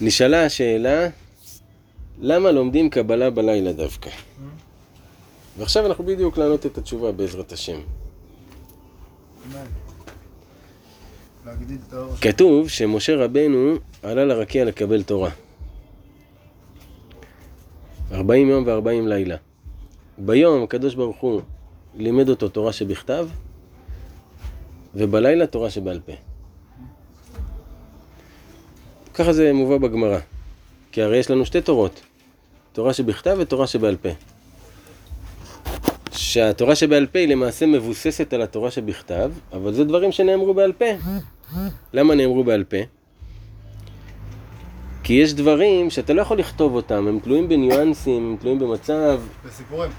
נשאלה השאלה, למה לומדים קבלה בלילה דווקא? ועכשיו אנחנו בדיוק לענות את התשובה בעזרת השם. כתוב שמשה רבנו עלה לרקיע לקבל תורה. 40 יום ו-40 לילה. ביום הקדוש ברוך הוא לימד אותו תורה שבכתב, ובלילה תורה שבעל פה. ככה זה מובא בגמרא. כי הרי יש לנו שתי תורות, תורה שבכתב ותורה שבעל פה. שהתורה שבעל פה היא למעשה מבוססת על התורה שבכתב, אבל זה דברים שנאמרו בעל פה. למה נאמרו בעל פה? כי יש דברים שאתה לא יכול לכתוב אותם, הם תלויים בניואנסים, הם תלויים במצב, בסיפורים.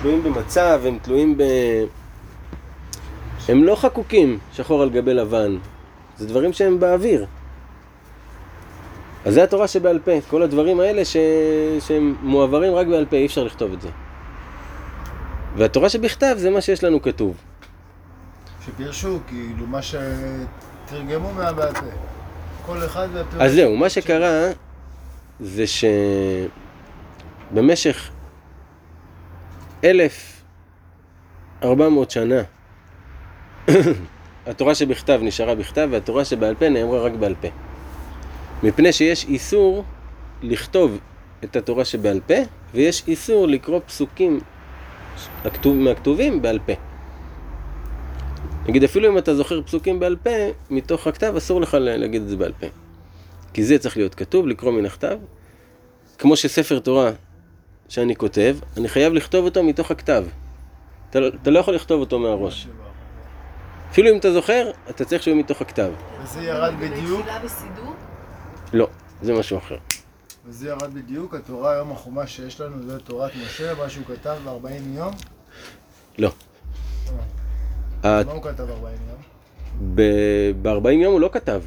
תלויים במצב, הם תלויים ב... הם לא חקוקים שחור על גבי לבן, זה דברים שהם באוויר. אז זה התורה שבעל פה, כל הדברים האלה ש... שהם מועברים רק בעל פה, אי אפשר לכתוב את זה. והתורה שבכתב זה מה שיש לנו כתוב. שפירשו, כאילו, מה שתרגמו מהבעל פה. כל אחד והפירוש. אז זהו, מה שקרה זה שבמשך 1400 שנה התורה שבכתב נשארה בכתב והתורה שבעל פה נאמרה רק בעל פה. מפני שיש איסור לכתוב את התורה שבעל פה ויש איסור לקרוא פסוקים הכתוב, מהכתובים בעל פה. נגיד אפילו אם אתה זוכר פסוקים בעל פה, מתוך הכתב אסור לך ל- להגיד את זה בעל פה. כי זה צריך להיות כתוב, לקרוא מן הכתב. כמו שספר תורה שאני כותב, אני חייב לכתוב אותו מתוך הכתב. אתה, לא- אתה לא יכול לכתוב אותו מהראש. אפילו אם אתה זוכר, אתה צריך שהוא יהיה מתוך הכתב. וזה ירד בדיוק? לא, זה משהו אחר. וזה ירד בדיוק, התורה היום החומש שיש לנו זה תורת משה, מה שהוא כתב ב-40 יום. לא. ה- מה הוא כתב ב-40 יום? ב-40 יום הוא לא כתב.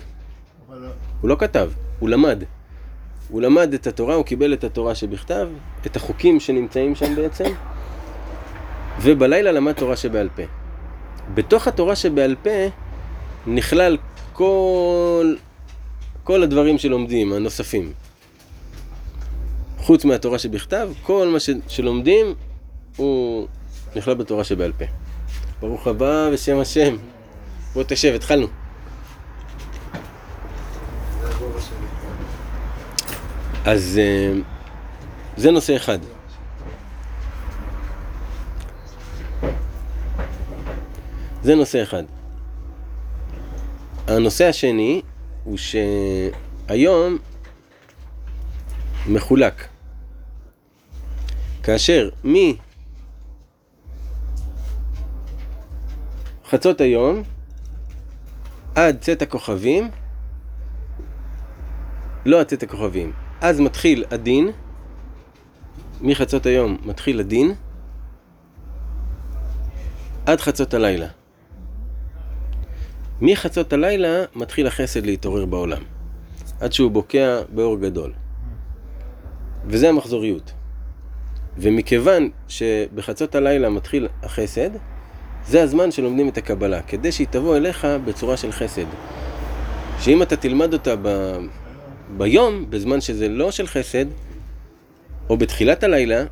אבל לא- הוא לא כתב, הוא למד. הוא למד את התורה, הוא קיבל את התורה שבכתב, את החוקים שנמצאים שם בעצם, ובלילה למד תורה שבעל פה. בתוך התורה שבעל פה נכלל כל, כל הדברים שלומדים, הנוספים. חוץ מהתורה שבכתב, כל מה שלומדים הוא נכלל בתורה שבעל פה. ברוך הבא בשם השם. בוא תשב, התחלנו. אז אה, זה נושא אחד. זה נושא אחד. הנושא השני הוא שהיום מחולק. כאשר מחצות היום עד צאת הכוכבים, לא עד צאת הכוכבים, אז מתחיל הדין, מחצות היום מתחיל הדין, עד חצות הלילה. מחצות הלילה מתחיל החסד להתעורר בעולם, עד שהוא בוקע באור גדול. וזה המחזוריות. ומכיוון שבחצות הלילה מתחיל החסד, זה הזמן שלומדים את הקבלה, כדי שהיא תבוא אליך בצורה של חסד. שאם אתה תלמד אותה ב... ביום, בזמן שזה לא של חסד, או בתחילת הלילה,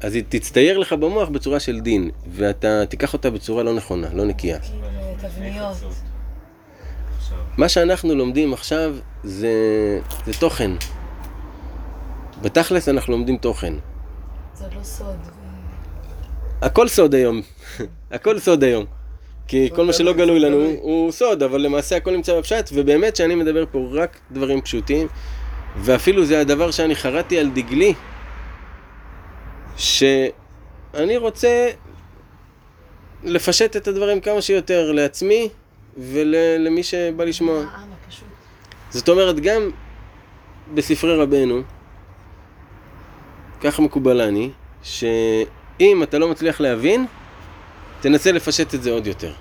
אז היא תצטייר לך במוח בצורה של דין, ואתה תיקח אותה בצורה לא נכונה, לא נקייה. תבניות. מה שאנחנו לומדים עכשיו זה, זה תוכן. בתכלס אנחנו לומדים תוכן. זה לא סוד. הכל סוד היום. הכל סוד היום. כי כל מה שלא גלוי לנו הוא סוד, אבל למעשה הכל נמצא בפשט, ובאמת שאני מדבר פה רק דברים פשוטים, ואפילו זה הדבר שאני חרטתי על דגלי, שאני רוצה לפשט את הדברים כמה שיותר לעצמי ולמי שבא לשמוע. העם הפשוט. זאת אומרת, גם בספרי רבנו, ככה מקובלני, שאם אתה לא מצליח להבין, תנסה לפשט את זה עוד יותר.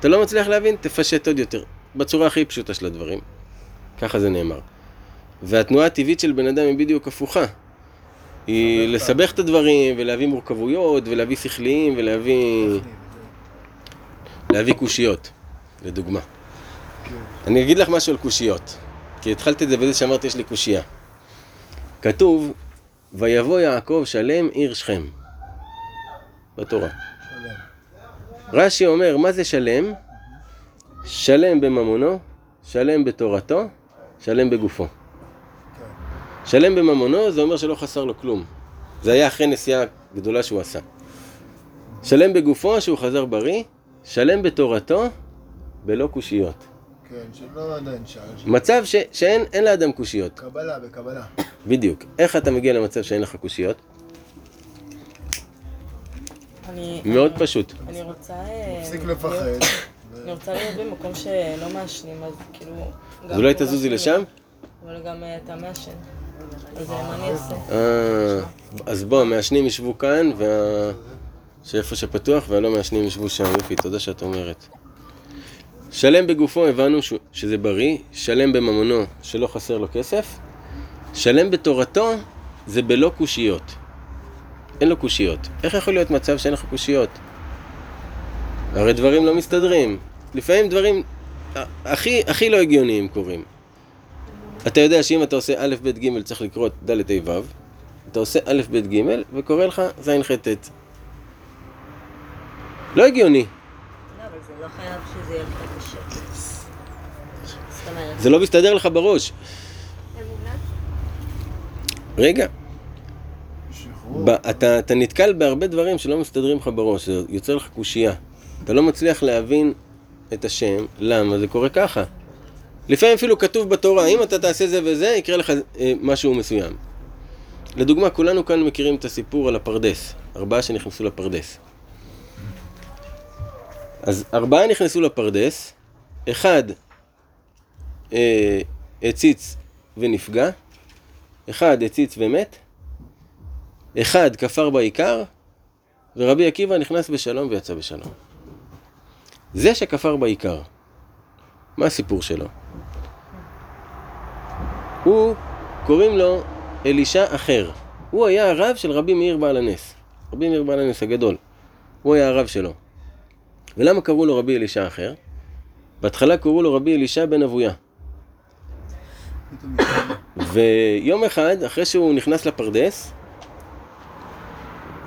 אתה לא מצליח להבין, תפשט עוד יותר. בצורה הכי פשוטה של הדברים. ככה זה נאמר. והתנועה הטבעית של בן אדם היא בדיוק הפוכה. היא לסבך את הדברים, ולהביא מורכבויות, ולהביא שכליים, ולהביא... להביא קושיות, לדוגמה. אני אגיד לך משהו על קושיות. כי התחלתי את זה בזה שאמרתי יש לי קושייה. כתוב, ויבוא יעקב שלם עיר שכם. בתורה. רש"י אומר, מה זה שלם? שלם בממונו, שלם בתורתו, שלם בגופו. שלם בממונו זה אומר שלא חסר לו כלום. זה היה אחרי נסיעה גדולה שהוא עשה. שלם בגופו שהוא חזר בריא, שלם בתורתו, בלא קושיות. כן, שלא עדיין שאל. מצב ש, שאין אין לאדם קושיות. קבלה, בקבלה. בדיוק. איך אתה מגיע למצב שאין לך קושיות? אני, מאוד פשוט. אני רוצה... אה, תפסיק לפחד. אני רוצה להיות במקום שלא מעשנים, אז כאילו... גם אז אולי תזוזי לשם? אבל גם אה, אתה מעשן. אז מה אני? אה, אז בוא, המעשנים ישבו כאן. שאיפה שפתוח, והלא מעשנים ישבו שם. יופי, תודה שאת אומרת. שלם בגופו הבנו ש... שזה בריא, שלם בממונו שלא חסר לו כסף, שלם בתורתו זה בלא קושיות. אין לו קושיות. איך יכול להיות מצב שאין לך קושיות? הרי דברים לא מסתדרים. לפעמים דברים הכי, הכי לא הגיוניים קורים. אתה יודע שאם אתה עושה א', ב', ג' צריך לקרוא ד', ה', ו', אתה עושה א', ב', ג' וקורא לך ז', ח', ט'. לא הגיוני. לא, אבל זה לא חייב שזה יהיה לך קשה. זאת אומרת, זה לא מסתדר לך בראש. רגע, שחרור. ב- אתה, אתה נתקל בהרבה דברים שלא מסתדרים לך בראש, זה יוצר לך קושייה. אתה לא מצליח להבין את השם, למה זה קורה ככה. לפעמים אפילו כתוב בתורה, אם אתה תעשה זה וזה, יקרה לך אה, משהו מסוים. לדוגמה, כולנו כאן מכירים את הסיפור על הפרדס. ארבעה שנכנסו לפרדס. אז ארבעה נכנסו לפרדס, אחד אה, הציץ ונפגע, אחד הציץ ומת, אחד כפר בעיקר, ורבי עקיבא נכנס בשלום ויצא בשלום. זה שכפר בעיקר, מה הסיפור שלו? הוא, קוראים לו אלישע אחר. הוא היה הרב של רבי מאיר בעל הנס. רבי מאיר בעל הנס הגדול. הוא היה הרב שלו. ולמה קראו לו רבי אלישע אחר? בהתחלה קראו לו רבי אלישע בן אבויה. ויום אחד, אחרי שהוא נכנס לפרדס,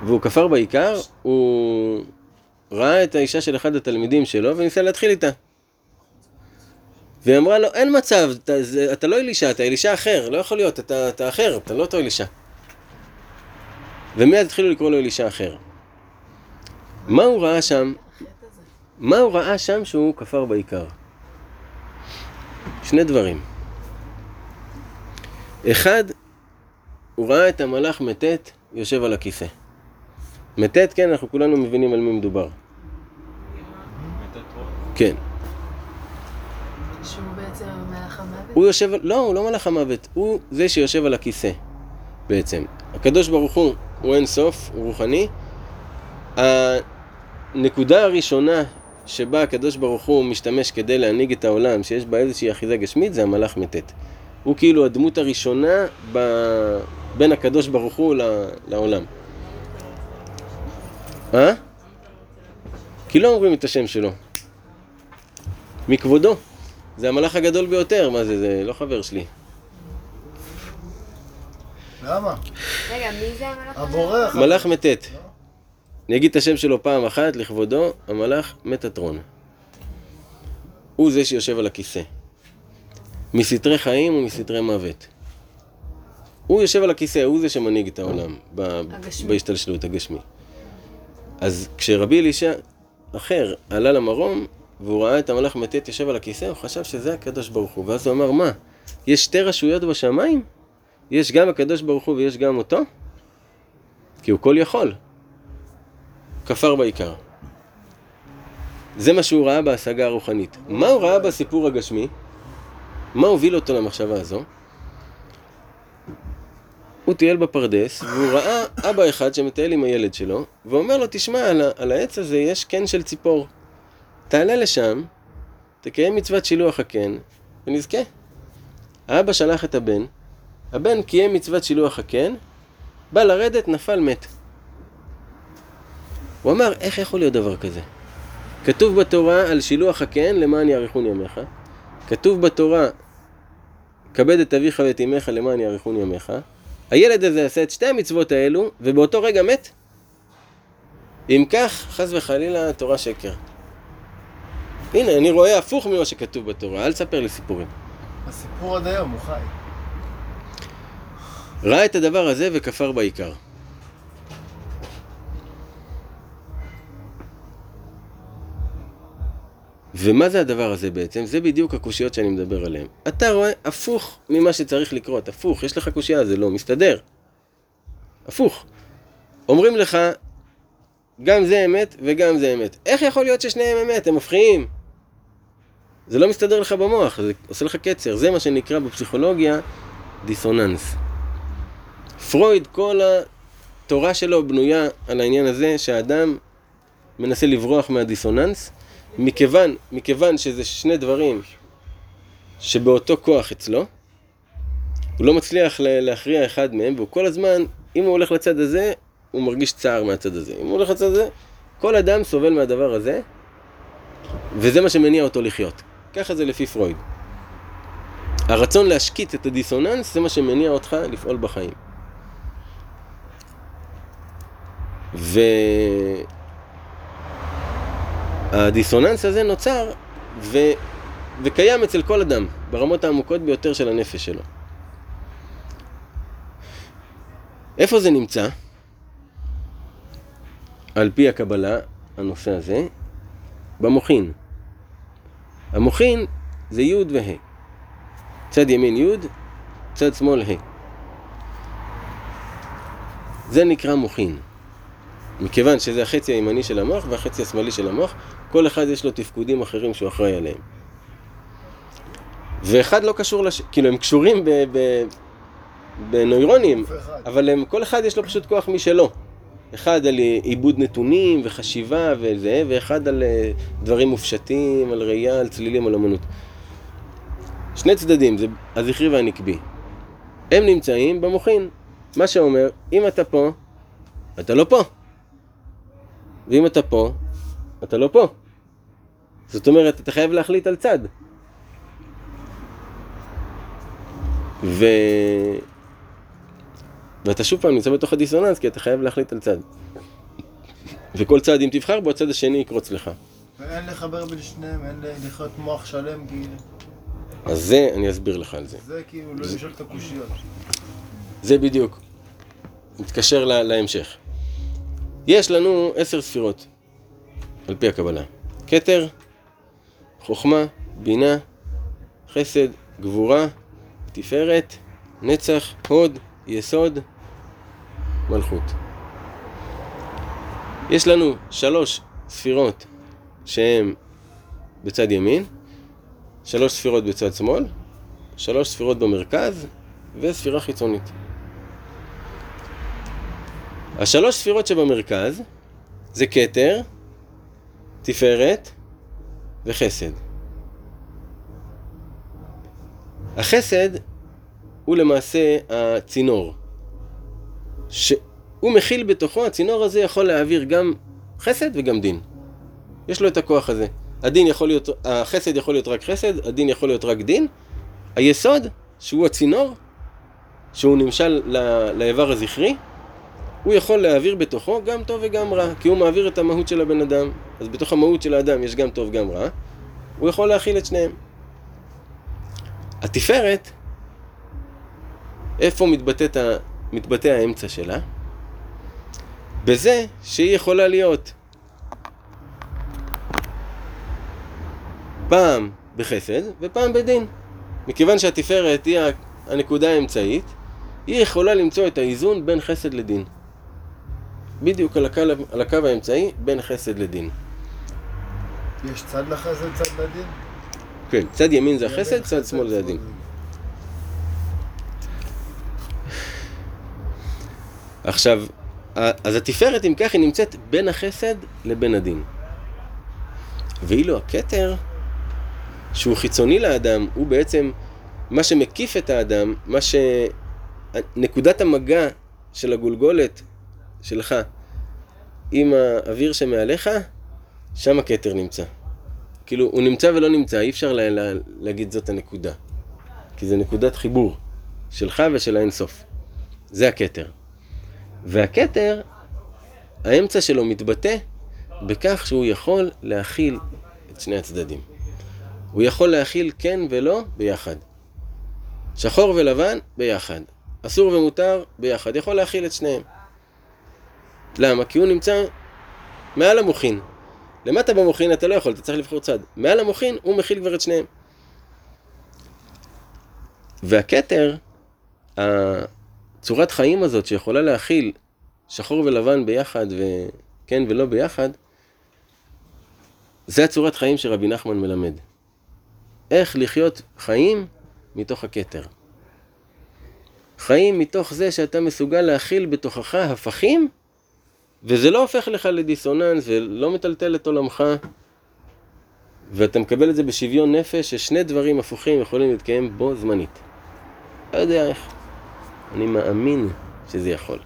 והוא כפר בעיקר, הוא ראה את האישה של אחד התלמידים שלו וניסה להתחיל איתה. והיא אמרה לו, אין מצב, אתה, זה, אתה לא אלישע, אתה אלישע אחר, לא יכול להיות, אתה, אתה אחר, אתה לא אותו אלישע. ומיד התחילו לקרוא לו אלישע אחר. מה הוא ראה שם? מה הוא ראה שם שהוא כפר בעיקר? שני דברים. אחד, הוא ראה את המלאך מטט יושב על הכיסא. מטט, כן, אנחנו כולנו מבינים על מי מדובר. כן. שהוא בעצם מלאך המוות? הוא יושב, לא, הוא לא מלאך המוות, הוא זה שיושב על הכיסא, בעצם. הקדוש ברוך הוא, הוא אין סוף, הוא רוחני. הנקודה הראשונה שבה הקדוש ברוך הוא משתמש כדי להנהיג את העולם, שיש בה איזושהי אחיזה גשמית, זה המלאך מטט. הוא כאילו הדמות הראשונה ב... בין הקדוש ברוך הוא ל... לעולם. אה? כי לא אומרים את השם שלו. מכבודו. זה המלאך הגדול ביותר, מה זה, זה לא חבר שלי. למה? רגע, מי זה המלאך? הבורח. מלאך מטט. אני אגיד את השם שלו פעם אחת לכבודו, המלאך מטטרון. הוא זה שיושב על הכיסא. מסתרי חיים ומסתרי מוות. הוא יושב על הכיסא, הוא זה שמנהיג את העולם ב-. בהשתלשלות הגשמי. אז כשרבי אלישע אחר עלה למרום והוא ראה את המלאך מטט יושב על הכיסא, הוא חשב שזה הקדוש ברוך הוא. ואז הוא אמר, מה, יש שתי רשויות בשמיים? יש גם הקדוש ברוך הוא ויש גם אותו? כי הוא כל יכול. כפר בעיקר. זה מה שהוא ראה בהשגה הרוחנית. מה הוא ראה בסיפור הגשמי? מה הוביל אותו למחשבה הזו? הוא טייל בפרדס, והוא ראה אבא אחד שמטייל עם הילד שלו, ואומר לו, תשמע, על, על העץ הזה יש קן של ציפור. תעלה לשם, תקיים מצוות שילוח הקן, ונזכה. האבא שלח את הבן, הבן קיים מצוות שילוח הקן, בא לרדת, נפל, מת. הוא אמר, איך יכול להיות דבר כזה? כתוב בתורה על שילוח הקן למען יאריכון ימיך. כתוב בתורה, כבד את אביך ואת אמך למען יאריכון ימיך. הילד הזה עשה את שתי המצוות האלו, ובאותו רגע מת. אם כך, חס וחלילה, תורה שקר. הנה, אני רואה הפוך ממה שכתוב בתורה, אל תספר לי סיפורים. הסיפור עד היום, הוא חי. ראה את הדבר הזה וכפר בעיקר. ומה זה הדבר הזה בעצם? זה בדיוק הקושיות שאני מדבר עליהן. אתה רואה הפוך ממה שצריך לקרות, הפוך, יש לך קושייה, זה לא מסתדר. הפוך. אומרים לך, גם זה אמת וגם זה אמת. איך יכול להיות ששניהם אמת? הם מפחיעים. זה לא מסתדר לך במוח, זה עושה לך קצר. זה מה שנקרא בפסיכולוגיה דיסוננס. פרויד, כל התורה שלו בנויה על העניין הזה שהאדם מנסה לברוח מהדיסוננס, מכיוון, מכיוון שזה שני דברים שבאותו כוח אצלו, הוא לא מצליח לה- להכריע אחד מהם, והוא כל הזמן, אם הוא הולך לצד הזה, הוא מרגיש צער מהצד הזה. אם הוא הולך לצד הזה, כל אדם סובל מהדבר הזה, וזה מה שמניע אותו לחיות. ככה זה לפי פרויד. הרצון להשקיט את הדיסוננס זה מה שמניע אותך לפעול בחיים. והדיסוננס הזה נוצר ו... וקיים אצל כל אדם, ברמות העמוקות ביותר של הנפש שלו. איפה זה נמצא? על פי הקבלה, הנושא הזה, במוחין. המוחין זה י' וה'. צד ימין י', צד שמאל ה'. זה נקרא מוחין. מכיוון שזה החצי הימני של המוח והחצי השמאלי של המוח, כל אחד יש לו תפקודים אחרים שהוא אחראי עליהם. ואחד לא קשור לש... כאילו הם קשורים ב... ב... בנוירונים. אבל הם, כל אחד יש לו פשוט כוח משלו. אחד על עיבוד נתונים וחשיבה וזה, ואחד על אה, דברים מופשטים, על ראייה, על צלילים, על אמנות. שני צדדים, זה הזכרי והנקבי. הם נמצאים במוחין. מה שאומר, אם אתה פה, אתה לא פה. ואם אתה פה, אתה לא פה. זאת אומרת, אתה חייב להחליט על צד. ו... ואתה שוב פעם נמצא בתוך הדיסוננס, כי אתה חייב להחליט על צד. וכל צד, אם תבחר בו, הצד השני יקרוץ לך. ואין לחבר בין שניהם, אין לחיות מוח שלם, כאילו. אז זה, אני אסביר לך על זה. זה כאילו לא למשול את הקושיות. זה בדיוק. מתקשר לה, להמשך. יש לנו עשר ספירות, על פי הקבלה. כתר, חוכמה, בינה, חסד, גבורה, תפארת, נצח, הוד, יסוד, מלכות. יש לנו שלוש ספירות שהן בצד ימין, שלוש ספירות בצד שמאל, שלוש ספירות במרכז וספירה חיצונית. השלוש ספירות שבמרכז זה כתר, תפארת וחסד. החסד הוא למעשה הצינור, שהוא מכיל בתוכו, הצינור הזה יכול להעביר גם חסד וגם דין. יש לו את הכוח הזה. הדין יכול להיות, החסד יכול להיות רק חסד, הדין יכול להיות רק דין. היסוד, שהוא הצינור, שהוא נמשל לאיבר הזכרי, הוא יכול להעביר בתוכו גם טוב וגם רע, כי הוא מעביר את המהות של הבן אדם. אז בתוך המהות של האדם יש גם טוב גם רע, הוא יכול להכיל את שניהם. התפארת, איפה מתבטאת, מתבטא האמצע שלה? בזה שהיא יכולה להיות פעם בחסד ופעם בדין. מכיוון שהתפארת היא הנקודה האמצעית, היא יכולה למצוא את האיזון בין חסד לדין. בדיוק על הקו, על הקו האמצעי בין חסד לדין. יש צד לחסד, צד לדין? כן, צד ימין זה החסד, צד שמאל זה הדין. עכשיו, אז התפארת, אם כך, היא נמצאת בין החסד לבין הדין. ואילו הכתר, שהוא חיצוני לאדם, הוא בעצם מה שמקיף את האדם, מה ש... נקודת המגע של הגולגולת שלך עם האוויר שמעליך, שם הכתר נמצא. כאילו, הוא נמצא ולא נמצא, אי אפשר לה, לה, להגיד זאת הנקודה. כי זה נקודת חיבור שלך ושל האינסוף. זה הכתר. והכתר, האמצע שלו מתבטא בכך שהוא יכול להכיל את שני הצדדים. הוא יכול להכיל כן ולא ביחד. שחור ולבן ביחד. אסור ומותר ביחד. יכול להכיל את שניהם. למה? כי הוא נמצא מעל המוחין. למטה במוחין אתה לא יכול, אתה צריך לבחור צד. מעל המוחין הוא מכיל כבר את שניהם. והכתר, הצורת חיים הזאת שיכולה להכיל שחור ולבן ביחד וכן ולא ביחד, זה הצורת חיים שרבי נחמן מלמד. איך לחיות חיים מתוך הכתר. חיים מתוך זה שאתה מסוגל להכיל בתוכך הפכים, וזה לא הופך לך לדיסוננס ולא מטלטל את עולמך, ואתה מקבל את זה בשוויון נפש, ששני דברים הפוכים יכולים להתקיים בו זמנית. לא יודע איך. אני מאמין שזה יכול.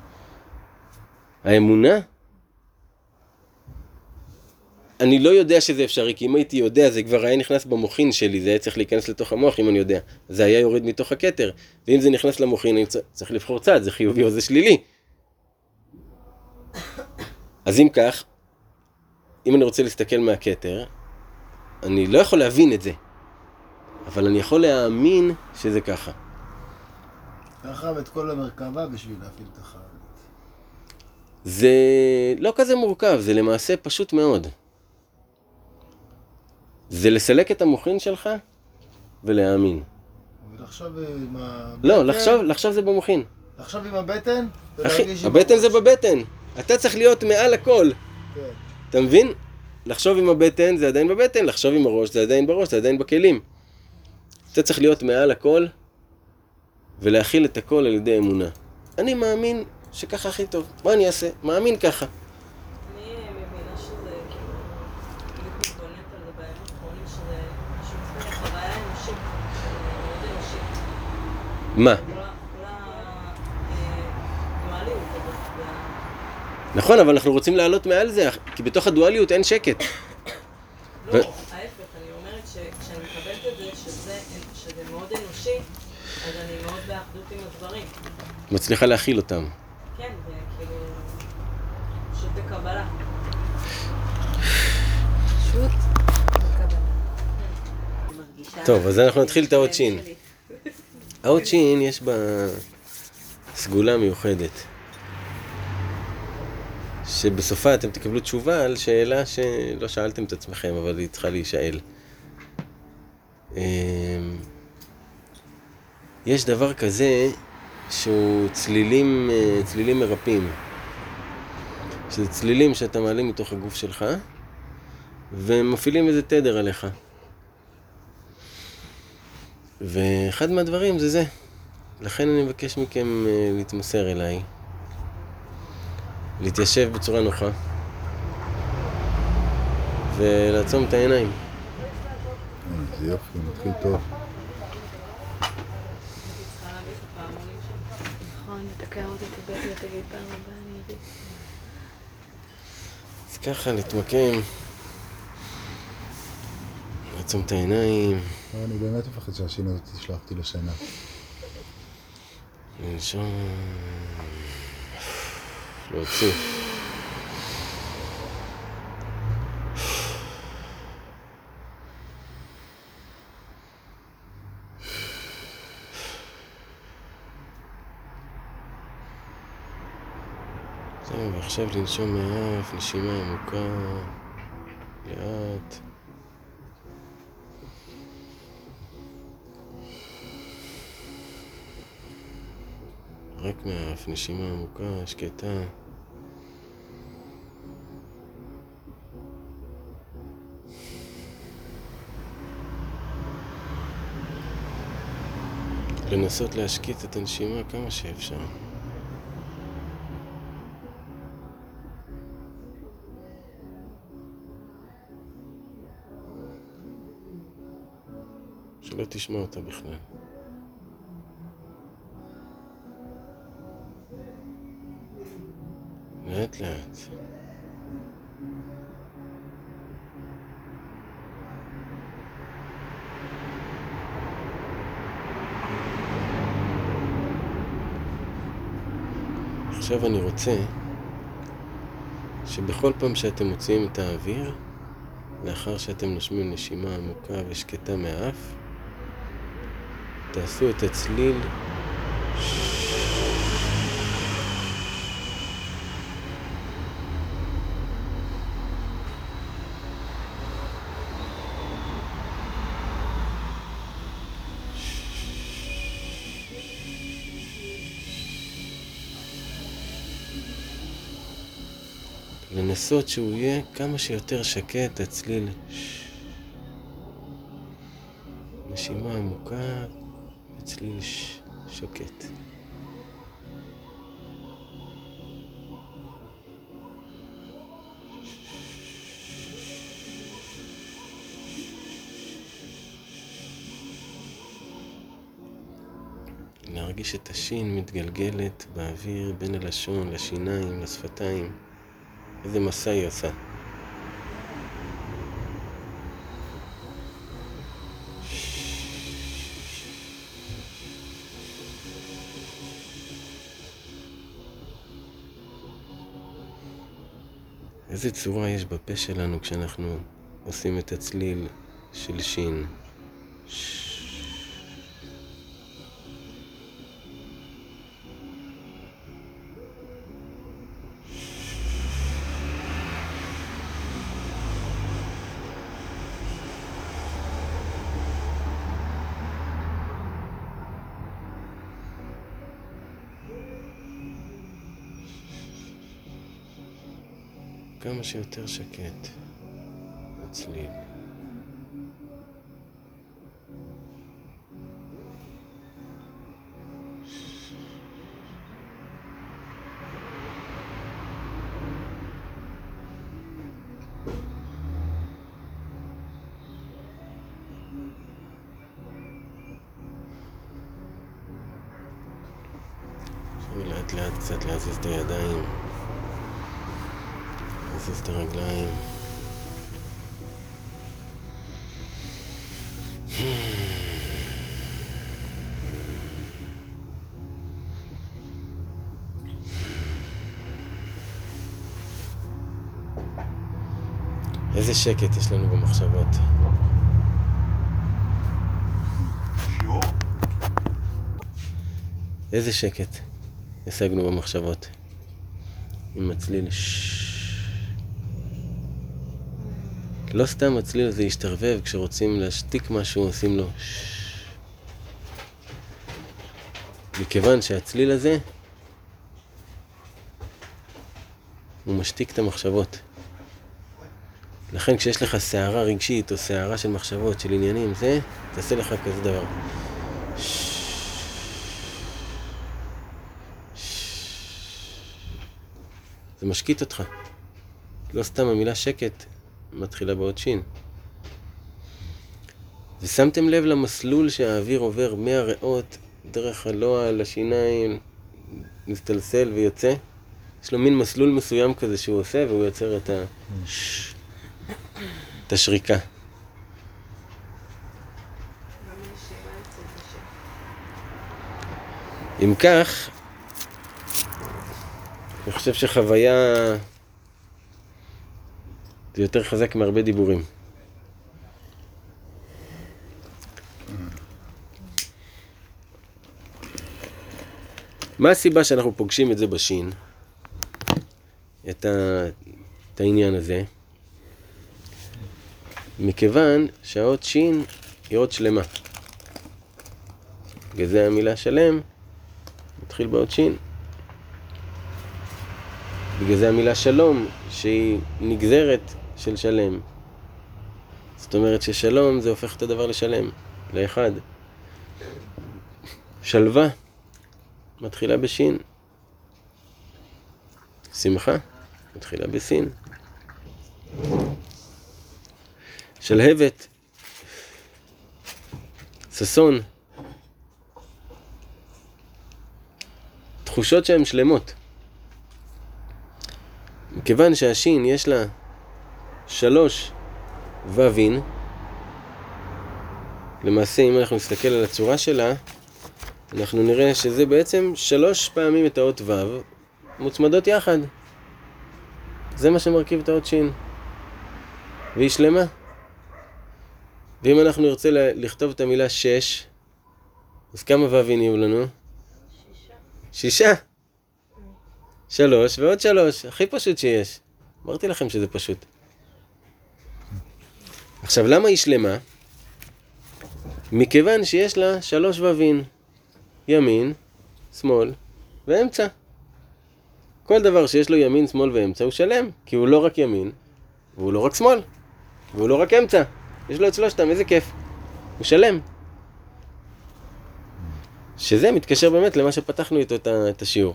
האמונה אני לא יודע שזה אפשרי, כי אם הייתי יודע, זה כבר היה נכנס במוחין שלי, זה היה צריך להיכנס לתוך המוח אם אני יודע. זה היה יורד מתוך הכתר. ואם זה נכנס למוחין, אני צריך לבחור צד, זה חיובי או זה שלילי. אז אם כך, אם אני רוצה להסתכל מהכתר, אני לא יכול להבין את זה, אבל אני יכול להאמין שזה ככה. ככה ואת כל המרכבה בשביל להפעיל את החרדית. זה לא כזה מורכב, זה למעשה פשוט מאוד. זה לסלק את המוחין שלך ולהאמין. ולחשוב עם הבטן. לא, לחשוב, לחשוב זה במוחין. לחשוב עם הבטן. אחי, ולהרגיש עם הבטן זה. בבטן. אתה צריך להיות מעל הכל. כן. אתה מבין? לחשוב עם הבטן זה עדיין בבטן, לחשוב עם הראש זה עדיין בראש, זה עדיין בכלים. אתה צריך להיות מעל הכל ולהכיל את הכל על ידי אמונה. אני מאמין שככה הכי טוב. מה אני אעשה? מאמין ככה. כאילו. מה? כל ה- כל הדואליות הזאת, וה- נכון, אבל אנחנו רוצים לעלות מעל זה, כי בתוך הדואליות אין שקט. לא, ו- ההפך, אני אומרת שכשאני מקבלת את זה, שזה שזה מאוד אנושי, אז אני מאוד באחדות עם הדברים. מצליחה להכיל אותם. כן, זה כאילו, פשוט בקבלה. פשוט בקבלה. טוב, אז אנחנו נתחיל את האות שין. שלי. האות שין יש בה סגולה מיוחדת. שבסופה אתם תקבלו תשובה על שאלה שלא שאלתם את עצמכם, אבל היא צריכה להישאל. אמ, יש דבר כזה שהוא צלילים, אה, צלילים מרפאים. שזה צלילים שאתה מעלה מתוך הגוף שלך, ומפעילים איזה תדר עליך. ואחד מהדברים זה זה. לכן אני מבקש מכם אה, להתמסר אליי. להתיישב בצורה נוחה. ולעצום את העיניים. זה יופי, מתחיל טוב. צריכה להביא את הפעמונים שלי. נכון, תתקע אותי, תביא אותי, תגיד פעם הבאה, אני אגיד. אז ככה, להתמקם. לעצום את העיניים. אני באמת מפחד שהשין הזאת תשלח אותי לשינה. לנשום. להוציא. זהו, ועכשיו לנשום מהאף, נשימה עמוקה, לאט. רק מהאף, נשימה עמוקה, שקטה. לנסות להשקיט את הנשימה כמה שאפשר. שלא תשמע אותה בכלל. לאט לאט. עכשיו אני רוצה שבכל פעם שאתם מוציאים את האוויר, לאחר שאתם נושמים נשימה עמוקה ושקטה מהאף, תעשו את הצליל. לנסות שהוא יהיה כמה שיותר שקט, הצליל. נשימה עמוקה, וצליל ש- שקט. להרגיש את השין מתגלגלת באוויר בין הלשון לשיניים, לשפתיים. איזה מסע היא עושה. איזה צורה יש בפה שלנו כשאנחנו עושים את הצליל של שין. כמה שיותר שקט. עכשיו לאט לאט קצת להזיז את הידיים. להזיז את הרגליים. איזה שקט יש לנו במחשבות. איזה שקט השגנו במחשבות. עם הצליל ששש. לא סתם הצליל הזה ישתרבב, כשרוצים להשתיק משהו עושים לו. מכיוון שהצליל הזה הוא משתיק את המחשבות. לכן כשיש לך סערה רגשית או סערה של מחשבות, של עניינים, זה, תעשה לך כזה דבר. זה משקיט אותך. לא סתם המילה שקט מתחילה בעוד שין. ושמתם לב למסלול שהאוויר עובר מהריאות, דרך הלוע לשיניים, מסתלסל ויוצא? יש לו מין מסלול מסוים כזה שהוא עושה והוא יוצר את ה... את השריקה. אם כך, אני חושב שחוויה זה יותר חזק מהרבה דיבורים. מה הסיבה שאנחנו פוגשים את זה בשין? את, ה... את העניין הזה? מכיוון שהאות שין היא אות שלמה. בגלל זה המילה שלם מתחיל באות שין. בגלל זה המילה שלום, שהיא נגזרת של שלם. זאת אומרת ששלום זה הופך את הדבר לשלם, לאחד. שלווה מתחילה בשין. שמחה מתחילה בסין. שלהבת, ששון, תחושות שהן שלמות. מכיוון שהשין יש לה שלוש ו"ים, למעשה אם אנחנו נסתכל על הצורה שלה, אנחנו נראה שזה בעצם שלוש פעמים את האות ו', מוצמדות יחד. זה מה שמרכיב את האות שין. והיא שלמה. ואם אנחנו נרצה לכתוב את המילה שש, אז כמה ו"ים יהיו לנו? שישה. שלוש ועוד שלוש, הכי פשוט שיש. אמרתי לכם שזה פשוט. עכשיו, למה היא שלמה? מכיוון שיש לה שלוש ו"ים. ימין, שמאל ואמצע. כל דבר שיש לו ימין, שמאל ואמצע הוא שלם, כי הוא לא רק ימין, והוא לא רק שמאל, והוא לא רק אמצע. יש לו את שלושתם, איזה כיף. הוא שלם. שזה מתקשר באמת למה שפתחנו איתו את השיעור.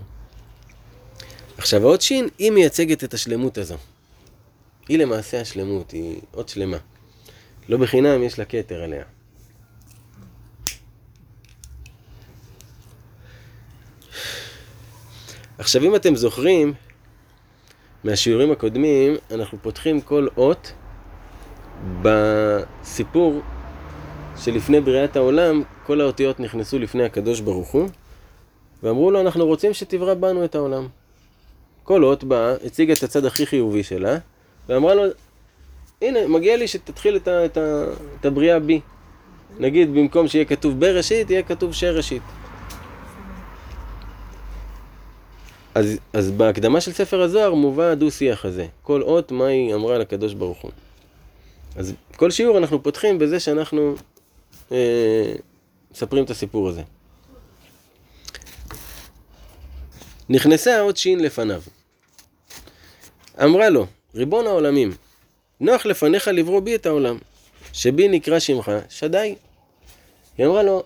עכשיו, האות שין, היא מייצגת את השלמות הזו. היא למעשה השלמות, היא אות שלמה. לא בחינם יש לה כתר עליה. עכשיו, אם אתם זוכרים, מהשיעורים הקודמים, אנחנו פותחים כל אות בסיפור שלפני בריאת העולם, כל האותיות נכנסו לפני הקדוש ברוך הוא, ואמרו לו, אנחנו רוצים שתברא בנו את העולם. כל אות באה, הציגה את הצד הכי חיובי שלה, ואמרה לו, הנה, מגיע לי שתתחיל את, ה, את, ה, את הבריאה בי. נגיד, במקום שיהיה כתוב בראשית, יהיה כתוב שראשית. אז, אז בהקדמה של ספר הזוהר מובא הדו-שיח הזה. כל אות, מה היא אמרה לקדוש ברוך הוא. אז כל שיעור אנחנו פותחים בזה שאנחנו אה, מספרים את הסיפור הזה. נכנסה האות שין לפניו. אמרה לו, ריבון העולמים, נוח לפניך לברוא בי את העולם, שבי נקרא שמך שדי. היא אמרה לו,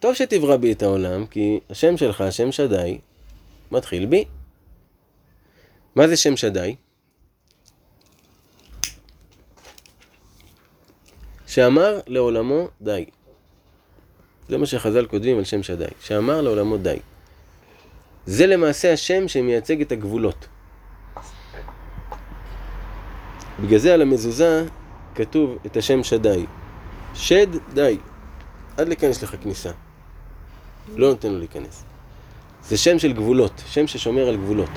טוב שתברא בי את העולם, כי השם שלך, שם שדי, מתחיל בי. מה זה שם שדי? שאמר לעולמו די. זה מה שחז"ל כותבים על שם שדי. שאמר לעולמו די. זה למעשה השם שמייצג את הגבולות. בגלל זה על המזוזה כתוב את השם שדי. שד די. עד לכאן יש לך כניסה. לא נותן לו להיכנס. זה שם של גבולות, שם ששומר על גבולות.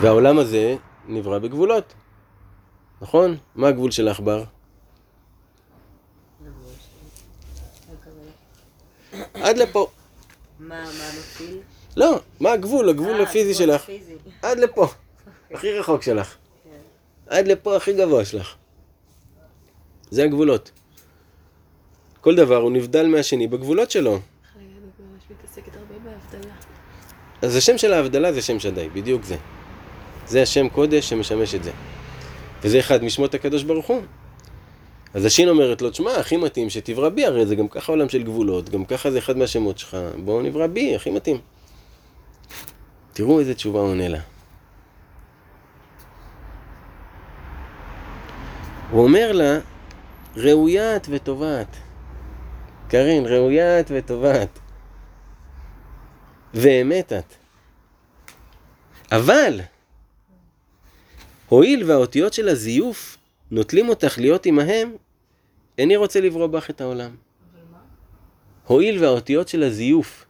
והעולם הזה נברא בגבולות, נכון? מה הגבול של העכבר? עד לפה. מה, מה מפעיל? לא, מה הגבול? הגבול אה, הפיזי הגבול שלך. עד לפה. הכי רחוק שלך. עד לפה הכי גבוה שלך. זה הגבולות. כל דבר הוא נבדל מהשני בגבולות שלו. אז השם של ההבדלה זה שם שדי, בדיוק זה. זה השם קודש שמשמש את זה. וזה אחד משמות הקדוש ברוך הוא. אז השין אומרת לו, תשמע, הכי מתאים שתברא בי, הרי זה גם ככה עולם של גבולות, גם ככה זה אחד מהשמות שלך, בואו נברא בי, הכי מתאים. תראו איזה תשובה עונה לה. הוא אומר לה, ראויה את וטובה את. קארין, ראויה את וטובה את. ואמת את. אבל, הואיל והאותיות של הזיוף נוטלים אותך להיות עמהם, איני רוצה לברוא בך את העולם. הואיל והאותיות של הזיוף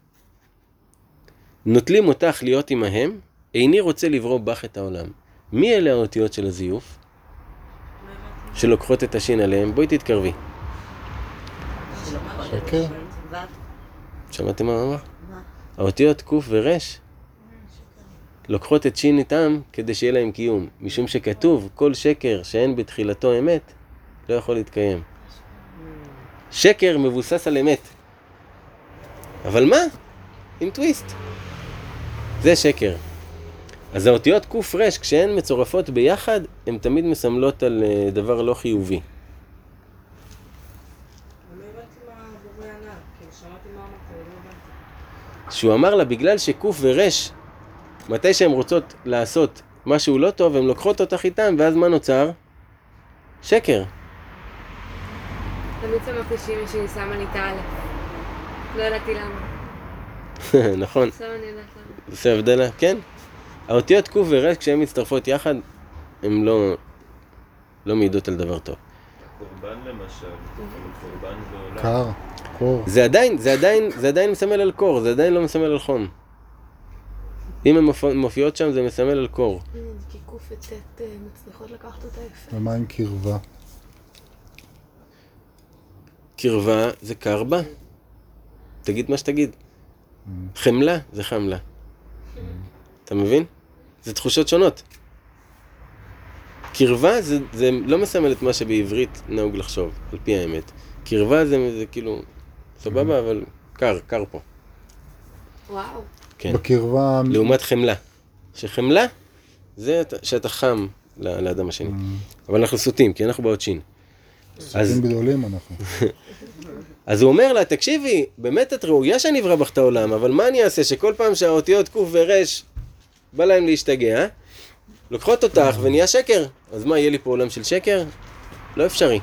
נוטלים אותך להיות עמהם, איני רוצה לברוא בך את העולם. מי אלה האותיות של הזיוף? שלוקחות את השין עליהם? בואי תתקרבי. שקר. ו', שמעתם מה אמר? האותיות ק' ור' לוקחות את שין איתם כדי שיהיה להם קיום. משום שכתוב, כל שקר שאין בתחילתו אמת, לא יכול להתקיים. שקר מבוסס על אמת. אבל מה? עם טוויסט. זה שקר. אז האותיות ק' ר', כשהן מצורפות ביחד, הן תמיד מסמלות על אה, דבר לא חיובי. לא. שהוא אמר לה, בגלל שק' ור', מתי שהן רוצות לעשות משהו לא טוב, הן לוקחות אותך איתם, ואז מה נוצר? שקר. תמיד שמחתי שאמא שלי שמה לי את האלף. לא ידעתי למה. נכון, עכשיו אני יודעת למה. עושה הבדלה, כן. האותיות ק' ור' כשהן מצטרפות יחד, הן לא, לא מעידות על דבר טוב. קורבן למשל, קורבן ועולם. קר, קור. זה עדיין, זה עדיין, זה עדיין מסמל על קור, זה עדיין לא מסמל על חום. אם הן מופיע- מופיעות שם זה מסמל על קור. כי קוף וטט אה, מצליחות לקחת אותה יפה. ומה עם קרבה? קרבה זה קרבה. תגיד מה שתגיד. חמלה זה חמלה. אתה מבין? זה תחושות שונות. קרבה זה, זה לא מסמל את מה שבעברית נהוג לחשוב, על פי האמת. קרבה זה, זה כאילו, סבבה, אבל קר, קר פה. וואו. כן. בקרבה... לעומת חמלה. שחמלה זה אתה- שאתה חם ל- לאדם השני. אבל אנחנו סוטים, כי אנחנו באות שין. אז, גדולים אנחנו. אז הוא אומר לה, תקשיבי, באמת את ראויה שאני בך את העולם, אבל מה אני אעשה שכל פעם שהאותיות ק' ור' בא להם להשתגע, לוקחות אותך ונהיה שקר. אז מה, יהיה לי פה עולם של שקר? לא אפשרי.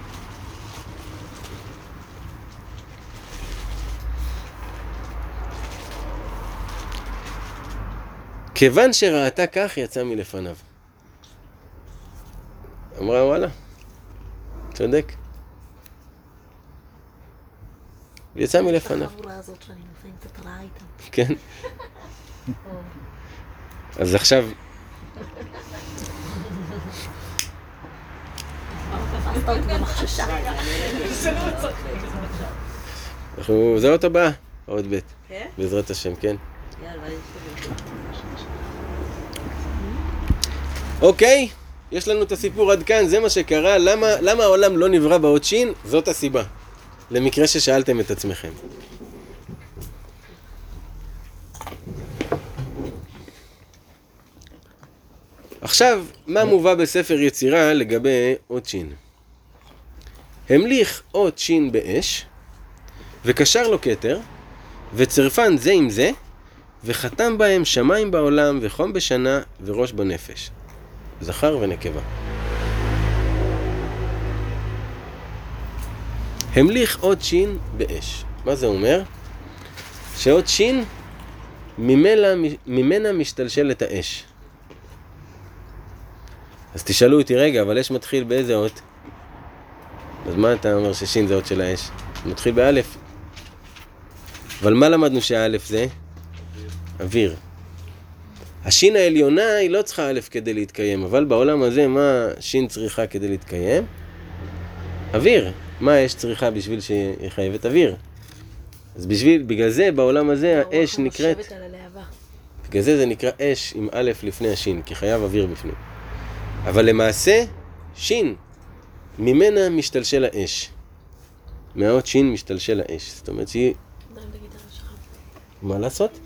כיוון שראתה כך, יצא מלפניו. אמרה, וואלה, צודק. יצא מלפניו. כן. אז עכשיו. אנחנו, זה האות הבאה, האות ב', כן? בעזרת השם, כן. אוקיי, יש לנו את הסיפור עד כאן, זה מה שקרה, למה, למה העולם לא נברא באות שין? זאת הסיבה. למקרה ששאלתם את עצמכם. עכשיו, מה מובא בספר יצירה לגבי אות שין? המליך אות שין באש, וקשר לו כתר, וצרפן זה עם זה, וחתם בהם שמיים בעולם, וחום בשנה, וראש בנפש. זכר ונקבה. המליך עוד שין באש. מה זה אומר? שעוד שין ממנה, ממנה משתלשלת האש. אז תשאלו אותי, רגע, אבל אש מתחיל באיזה אות? אז מה אתה אומר ששין זה אות של האש? הוא מתחיל באלף. אבל מה למדנו שהאלף זה? אוויר. השין העליונה היא לא צריכה א' כדי להתקיים, אבל בעולם הזה מה שין צריכה כדי להתקיים? אוויר. מה האש צריכה בשביל שהיא חייבת אוויר? אז בשביל, בגלל זה בעולם הזה האש נקראת. בגלל זה זה נקרא אש עם א' לפני השין, כי חייב אוויר בפנים. אבל למעשה, שין, ממנה משתלשל האש. מהאות שין משתלשל האש. זאת אומרת שהיא. מה לעשות?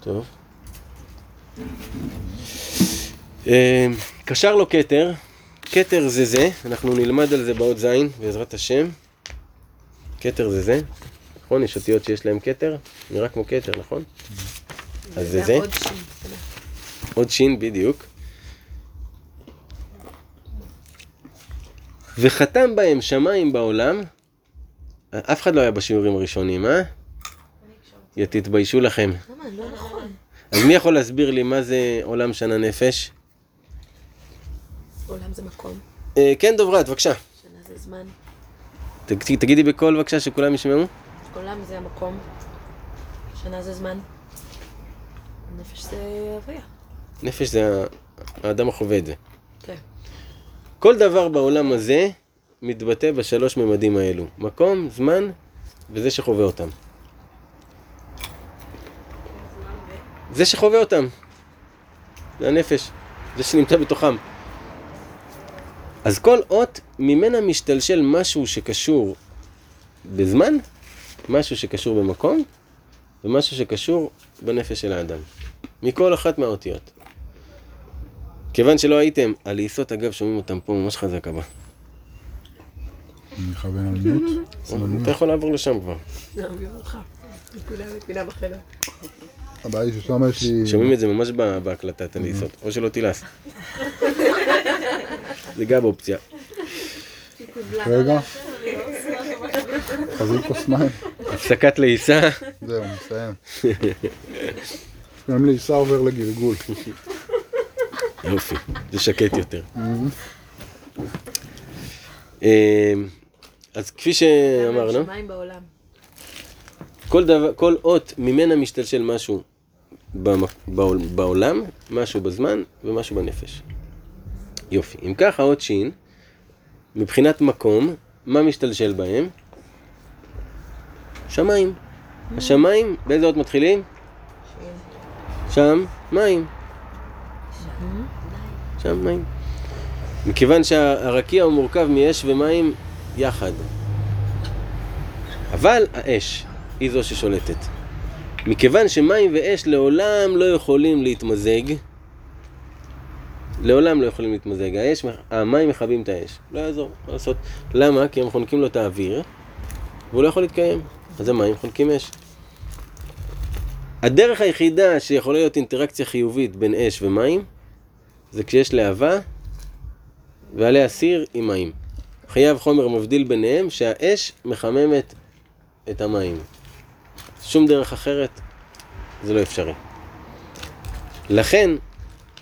טוב. אמ, קשר לו כתר, כתר זה זה, אנחנו נלמד על זה באות ז' בעזרת השם. כתר זה זה, נכון? יש אותיות שיש להם כתר, נראה כמו כתר, נכון? אז זה זה, עוד שין. קטנה. עוד שין בדיוק. וחתם בהם שמיים בעולם, אף אחד לא היה בשיעורים הראשונים, אה? תתביישו לכם. לא נכון. אז מי יכול להסביר לי מה זה עולם שנה נפש? עולם זה מקום. אה, כן, דוברת, בבקשה. שנה זה זמן. תגידי בקול בבקשה שכולם ישמעו. עולם זה המקום. שנה זה זמן. נפש זה הוויה. נפש זה האדם החווה את זה. כן. כל דבר בעולם הזה מתבטא בשלוש ממדים האלו. מקום, זמן וזה שחווה אותם. זה שחווה אותם. זה הנפש. זה שנמצא בתוכם. אז כל אות ממנה משתלשל משהו שקשור בזמן, משהו שקשור במקום, ומשהו שקשור בנפש של האדם. מכל אחת מהאותיות. כיוון שלא הייתם, הלעיסות אגב שומעים אותם פה ממש חזק הבא. אני מכוון על מיוט. אתה יכול לעבור לשם כבר. הבעיה היא ששם יש לי... שומעים את זה ממש בהקלטה, את הלעיסות. או שלא תילעס. זה גם אופציה. רגע. חזיר כוס מים. הפסקת לעיסה. זהו, מסיים. גם לעיסה עובר לגלגול. יופי, זה שקט יותר. אמ, אז כפי שאמרנו. כל, דבר, כל אות ממנה משתלשל משהו בעולם, משהו בזמן ומשהו בנפש. יופי. אם כך, האות שין, מבחינת מקום, מה משתלשל בהם? שמיים. השמיים, באיזה אות מתחילים? שם, מים. שם מים. מכיוון שהרקיע הוא מורכב מאש ומים יחד. אבל האש היא זו ששולטת. מכיוון שמים ואש לעולם לא יכולים להתמזג, לעולם לא יכולים להתמזג. האש, המים מכבים את האש. לא יעזור, מה לעשות. למה? כי הם חונקים לו את האוויר, והוא לא יכול להתקיים. אז המים חונקים אש. הדרך היחידה שיכולה להיות אינטראקציה חיובית בין אש ומים, זה כשיש להבה ועליה סיר עם מים. חייב חומר מבדיל ביניהם שהאש מחממת את המים. שום דרך אחרת זה לא אפשרי. לכן,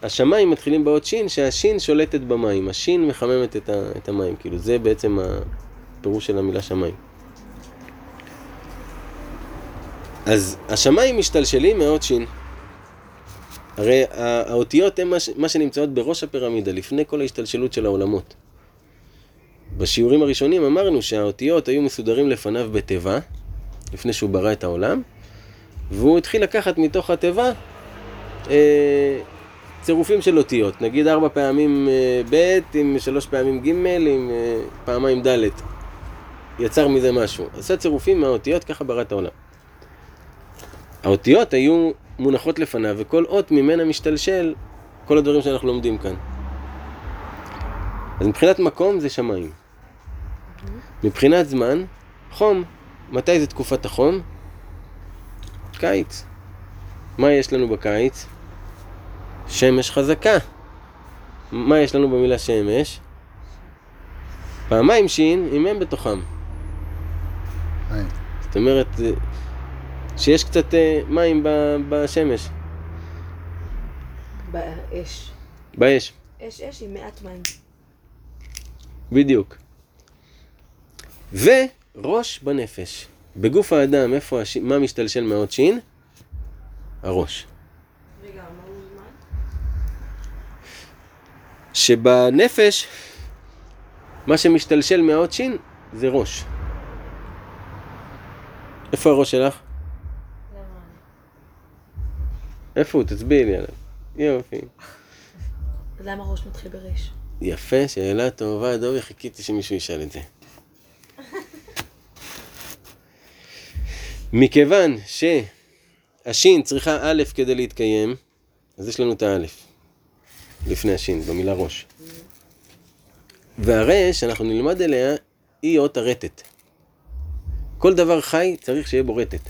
השמיים מתחילים באות שין, שהשין שולטת במים. השין מחממת את, ה, את המים. כאילו, זה בעצם הפירוש של המילה שמיים. אז השמיים משתלשלים מהאות שין. הרי האותיות הן מה, מה שנמצאות בראש הפירמידה, לפני כל ההשתלשלות של העולמות. בשיעורים הראשונים אמרנו שהאותיות היו מסודרים לפניו בתיבה, לפני שהוא ברא את העולם, והוא התחיל לקחת מתוך התיבה אה, צירופים של אותיות, נגיד ארבע פעמים אה, ב' עם שלוש פעמים ג' עם אה, פעמיים ד', יצר מזה משהו. עשה צירופים מהאותיות, ככה ברא את העולם. האותיות היו מונחות לפניו, וכל אות ממנה משתלשל כל הדברים שאנחנו לומדים כאן. אז מבחינת מקום זה שמיים. מבחינת זמן, חום. מתי זה תקופת החום? קיץ. מה יש לנו בקיץ? שמש חזקה. מה יש לנו במילה שמש? פעמיים שין עם הם בתוכם. זאת אומרת, שיש קצת אה, מים בשמש, באש. באש, אש אש עם מעט מים. בדיוק. וראש בנפש. בגוף האדם, איפה הש... מה משתלשל מהאות שין? הראש. רגע? שבנפש, מה שמשתלשל מהאות שין זה ראש. איפה הראש שלך? איפה הוא? תצביעי לי עליו. יופי. למה ראש מתחיל בריש? יפה, שאלה טובה, דובי, חיכיתי שמישהו ישאל את זה. מכיוון שהשין צריכה א' כדי להתקיים, אז יש לנו את האלף, לפני השין, במילה ראש. והרש, אנחנו נלמד אליה, היא אות הרטט. כל דבר חי צריך שיהיה בו רטט.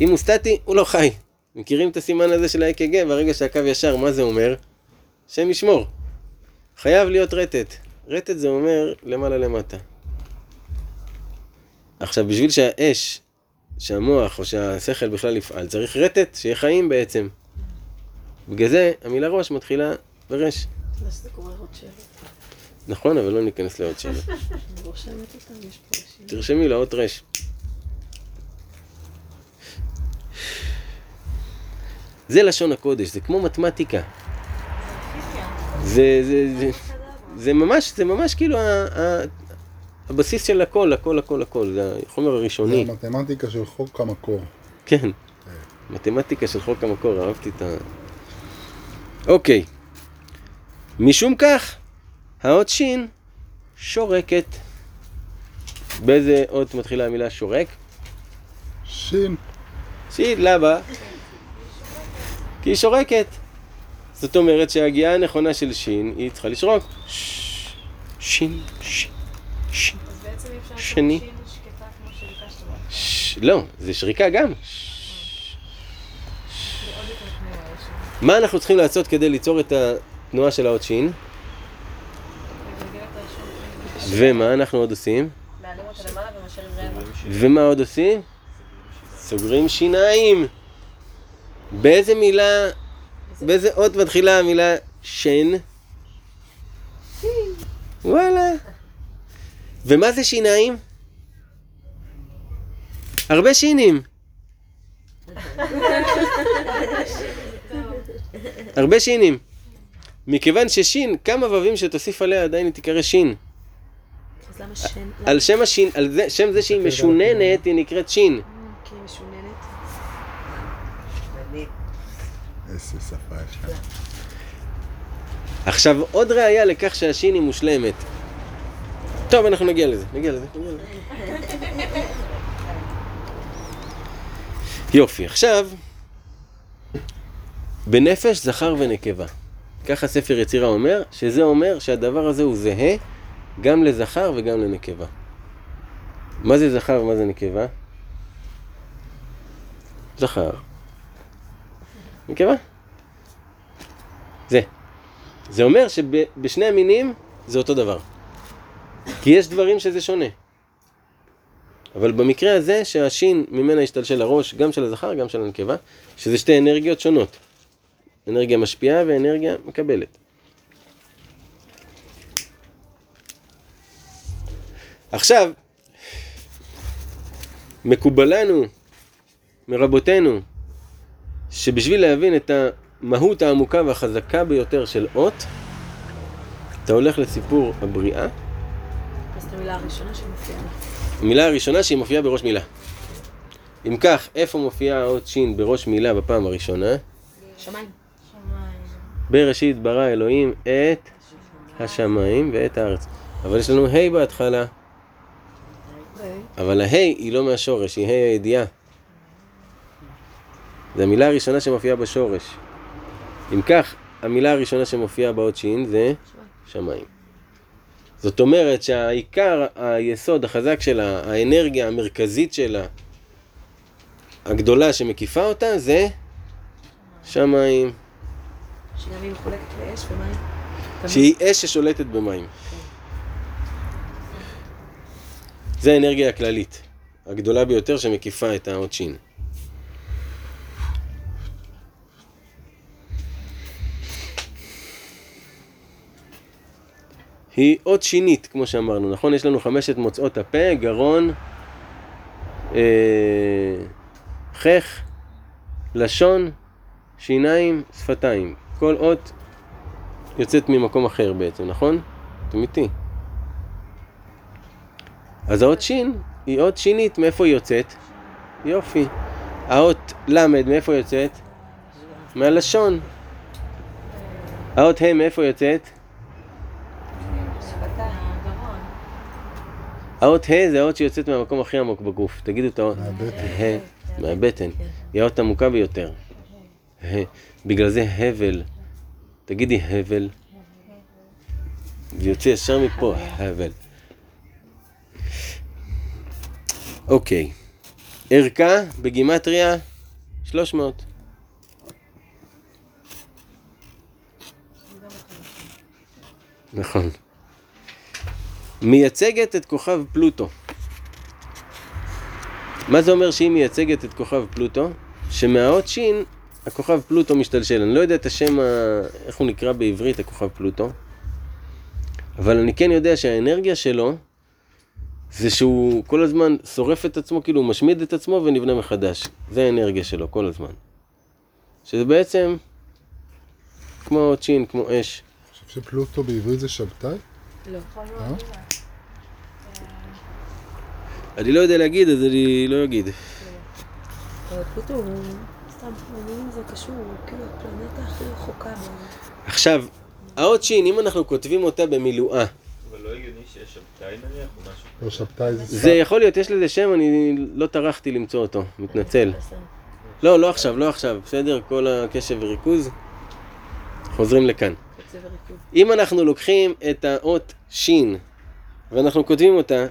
אם הוא סטטי, הוא לא חי. מכירים את הסימן הזה של ה-EKG? ברגע שהקו ישר, מה זה אומר? השם ישמור. חייב להיות רטט. רטט זה אומר למעלה למטה. עכשיו, בשביל שהאש, שהמוח או שהשכל בכלל יפעל, צריך רטט, שיהיה חיים בעצם. בגלל זה המילה ראש מתחילה ברש. נכון, אבל לא ניכנס לעוד שאלה. תרשמי לאות רש. זה לשון הקודש, זה כמו מתמטיקה. זה, זה, זה, זה ממש, זה ממש כאילו ה, ה, הבסיס של הכל, הכל, הכל, הכל, זה החומר זה הראשוני. המתמטיקה של חוק המקור. כן, מתמטיקה של חוק המקור, אהבתי את ה... אוקיי. משום כך, האות שין שורקת. באיזה אות מתחילה המילה שורק? שין. שין, למה? כי היא שורקת. זאת אומרת שההגיעה הנכונה של שין, היא צריכה לשרוק. שין, שין, שין. אז בעצם אפשר שני. לא, זה שריקה גם. שם. מה אנחנו צריכים לעשות כדי ליצור את התנועה של האות שין? ומה אנחנו עוד עושים? מעלים אותה למעלה ומשאירים רבע. ומה עוד עושים? סוגרים שיניים. באיזה מילה, באיזה אות מתחילה המילה שן? וואלה. ומה זה שיניים? הרבה שינים. הרבה שינים. מכיוון ששין, כמה ו"ים שתוסיף עליה עדיין היא תיקרא שין. על שם השין, על זה, שם זה שהיא משוננת, היא נקראת שין. כי היא משוננת. איזה שפה יש לך. עכשיו, עוד ראיה לכך שהשין היא מושלמת. טוב, אנחנו נגיע לזה, נגיע לזה, נגיע לזה. יופי, עכשיו, בנפש זכר ונקבה. ככה ספר יצירה אומר, שזה אומר שהדבר הזה הוא זהה גם לזכר וגם לנקבה. מה זה זכר ומה זה נקבה? זכר. נקבה. זה. זה אומר שבשני המינים זה אותו דבר. כי יש דברים שזה שונה. אבל במקרה הזה שהשין ממנה השתלשל הראש, גם של הזכר, גם של הנקבה, שזה שתי אנרגיות שונות. אנרגיה משפיעה ואנרגיה מקבלת. עכשיו, מקובלנו מרבותינו שבשביל להבין את המהות העמוקה והחזקה ביותר של אות, אתה הולך לסיפור הבריאה, אז את המילה הראשונה שמופיעה. המילה הראשונה שהיא מופיעה בראש מילה. אם כך, איפה מופיעה האות שין בראש מילה בפעם הראשונה? שמיים. בראשית ברא אלוהים את השמיים ואת הארץ. אבל יש לנו ה' בהתחלה, אבל הה' היא לא מהשורש, היא ה' הידיעה. זו המילה הראשונה שמופיעה בשורש. אם כך, המילה הראשונה שמופיעה באות שין זה שמיים. זאת אומרת שהעיקר, היסוד החזק שלה, האנרגיה המרכזית שלה, הגדולה שמקיפה אותה, זה שמיים. שגם היא מחולקת לאש ומים. שהיא אש ששולטת במים. זה האנרגיה הכללית, הגדולה ביותר שמקיפה את האות שין. היא אות שינית, כמו שאמרנו, נכון? יש לנו חמשת מוצאות הפה, גרון, אה, חך, לשון, שיניים, שפתיים. כל אות יוצאת ממקום אחר בעצם, נכון? אתם איתי. אז האות שין היא אות שינית, מאיפה היא יוצאת? יופי. האות ל' מאיפה היא יוצאת? מהלשון. האות ה' מאיפה היא יוצאת? האות ה' זה האות שיוצאת מהמקום הכי עמוק בגוף. תגידו את האות. מהבטן. מהבטן. היא האות עמוקה ביותר. בגלל זה הבל. תגידי הבל. זה יוצא ישר מפה, הבל. אוקיי. ערכה בגימטריה 300. נכון. מייצגת את כוכב פלוטו. מה זה אומר שהיא מייצגת את כוכב פלוטו? שמהאות שין הכוכב פלוטו משתלשל. אני לא יודע את השם, ה... איך הוא נקרא בעברית, הכוכב פלוטו, אבל אני כן יודע שהאנרגיה שלו זה שהוא כל הזמן שורף את עצמו, כאילו הוא משמיד את עצמו ונבנה מחדש. זה האנרגיה שלו כל הזמן. שזה בעצם כמו צ'ין, כמו אש. אני חושב שפלוטו בעברית זה שבתאי? לא. אה? אני לא יודע להגיד, אז אני לא אגיד. סתם, מעניין זה קשור, כאילו הפלנטה הכי רחוקה. בעולם. עכשיו, האות שין, אם אנחנו כותבים אותה במילואה, אבל לא הגיוני שיש שבתאי נניח או משהו? לא שבתאי זה זה יכול להיות, יש לזה שם, אני לא טרחתי למצוא אותו, מתנצל. לא, לא עכשיו, לא עכשיו, בסדר? כל הקשב וריכוז. חוזרים לכאן. אם אנחנו לוקחים את האות שין, ואנחנו כותבים אותה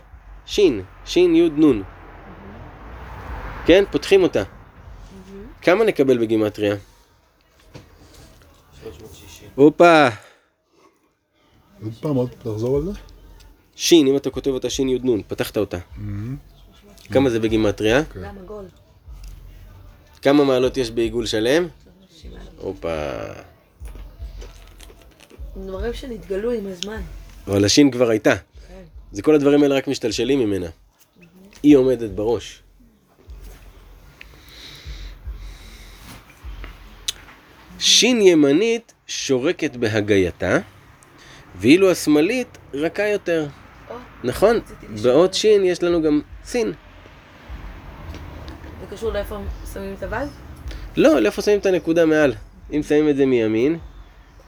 שין, שין יוד נון. כן? פותחים אותה. כמה נקבל בגימטריה? 360. הופה! עוד פעם, עוד תחזור על זה? שין, אם אתה כותב אותה שין יוד נון, פתחת אותה. כמה זה בגימטריה? גול? כמה מעלות יש בעיגול שלם? הופה. דברים שנתגלו עם הזמן. אבל השין כבר הייתה. זה כל הדברים האלה רק משתלשלים ממנה. היא עומדת בראש. שין ימנית שורקת בהגייתה, ואילו השמאלית רכה יותר. נכון. באות שין יש לנו גם סין. זה קשור לאיפה שמים את הו"ל? לא, לאיפה שמים את הנקודה מעל. אם שמים את זה מימין,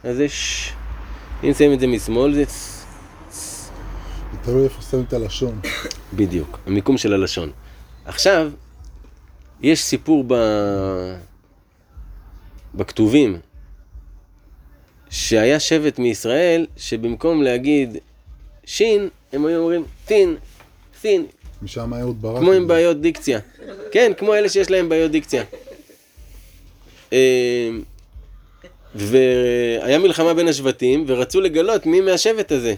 אז זה ש... אם שמים את זה משמאל, זה תלוי איפה שמים את הלשון. בדיוק, המיקום של הלשון. עכשיו, יש סיפור ב... בכתובים, שהיה שבט מישראל, שבמקום להגיד שין, הם היו אומרים טין, סין, משם אהוד ברק. כמו עם בעיות דיקציה. כן, כמו אלה שיש להם בעיות דיקציה. והיה מלחמה בין השבטים, ורצו לגלות מי מהשבט הזה.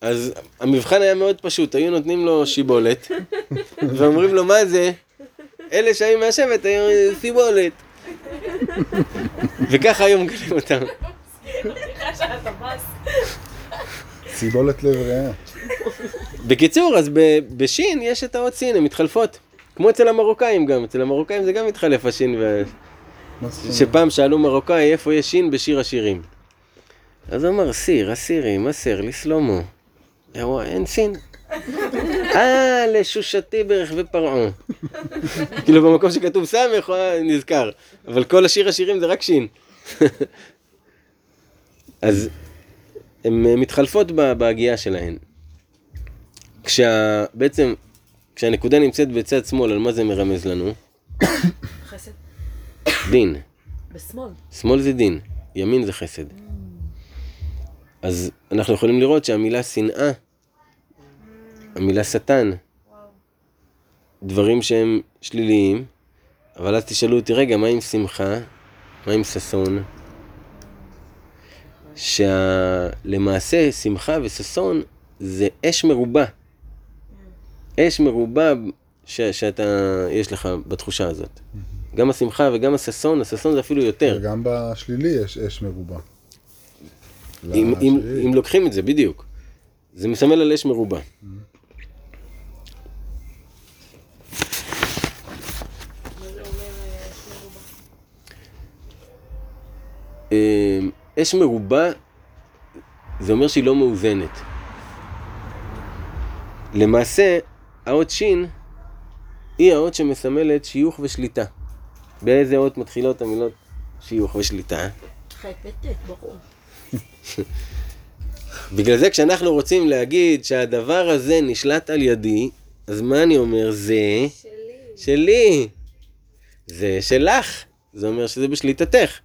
אז המבחן היה מאוד פשוט, היו נותנים לו שיבולת, ואומרים לו מה זה? אלה שהיו מהשבט היו סיבולת. וככה היו מגלים אותם. סיבולת לב ריאה. בקיצור, אז בשין יש את האות סין, הן מתחלפות. כמו אצל המרוקאים גם, אצל המרוקאים זה גם מתחלף השין ו... שפעם שאלו מרוקאי איפה יש שין בשיר השירים. אז הוא אמר, סיר, הסירים, הסר, לסלומו. הוא אמר, אין סין. אה, לשושתי ברכבי פרעה. כאילו במקום שכתוב סמך, הוא נזכר. אבל כל השיר השירים זה רק שין. אז הן מתחלפות ב- בהגייה שלהן. כשה... בעצם, כשהנקודה נמצאת בצד שמאל, על מה זה מרמז לנו? דין. בשמאל. שמאל זה דין, ימין זה חסד. אז אנחנו יכולים לראות שהמילה שנאה, המילה שטן, דברים שהם שליליים, אבל אז תשאלו אותי, רגע, מה עם שמחה? מה עם ששון? שלמעשה שמחה וששון זה אש מרובה. אש מרובה ש- שאתה, יש לך בתחושה הזאת. גם השמחה וגם הששון, הששון זה אפילו יותר. וגם בשלילי יש אש מרובה. אם, אם. אם לוקחים את זה, בדיוק. זה מסמל על אש מרובה. אה, אש מרובה, זה אומר שהיא לא מאוזנת. למעשה, האות שין היא האות שמסמלת שיוך ושליטה. באיזה אות מתחילות המילות שיוך ושליטה? ח' וט', ברור. בגלל זה כשאנחנו רוצים להגיד שהדבר הזה נשלט על ידי, אז מה אני אומר? זה שלי. שלי. זה שלך. זה אומר שזה בשליטתך.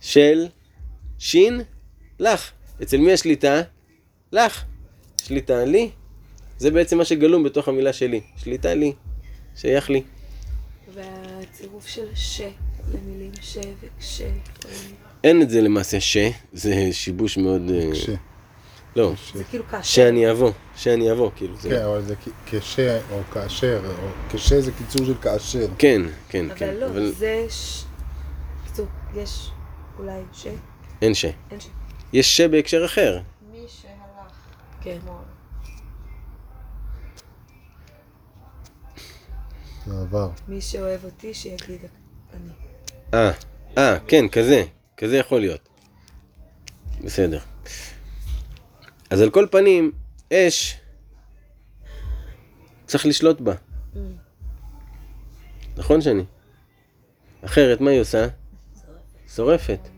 של שין לך. אצל מי השליטה? לך. שליטה לי. זה בעצם מה שגלום בתוך המילה שלי. שליטה לי. שייך לי. והצירוף של ש למילים ש וכש. אין את זה למעשה ש, זה שיבוש מאוד... אה, כש. לא, זה כאילו כאשר. שאני אבוא, שאני אבוא, כאילו. כן, אבל זה כש או כאשר, או כש זה קיצור של כאשר. כן, כן, כן. אבל לא, זה ש... בקיצור, יש אולי ש... אין ש. אין ש... יש ש בהקשר אחר. מי שהלך. כן. זה עבר. מי שאוהב אותי שיגיד אני. אה, אה, כן, כזה. כזה יכול להיות. בסדר. אז על כל פנים, אש, צריך לשלוט בה. נכון שני? אחרת, מה היא עושה? שורפת.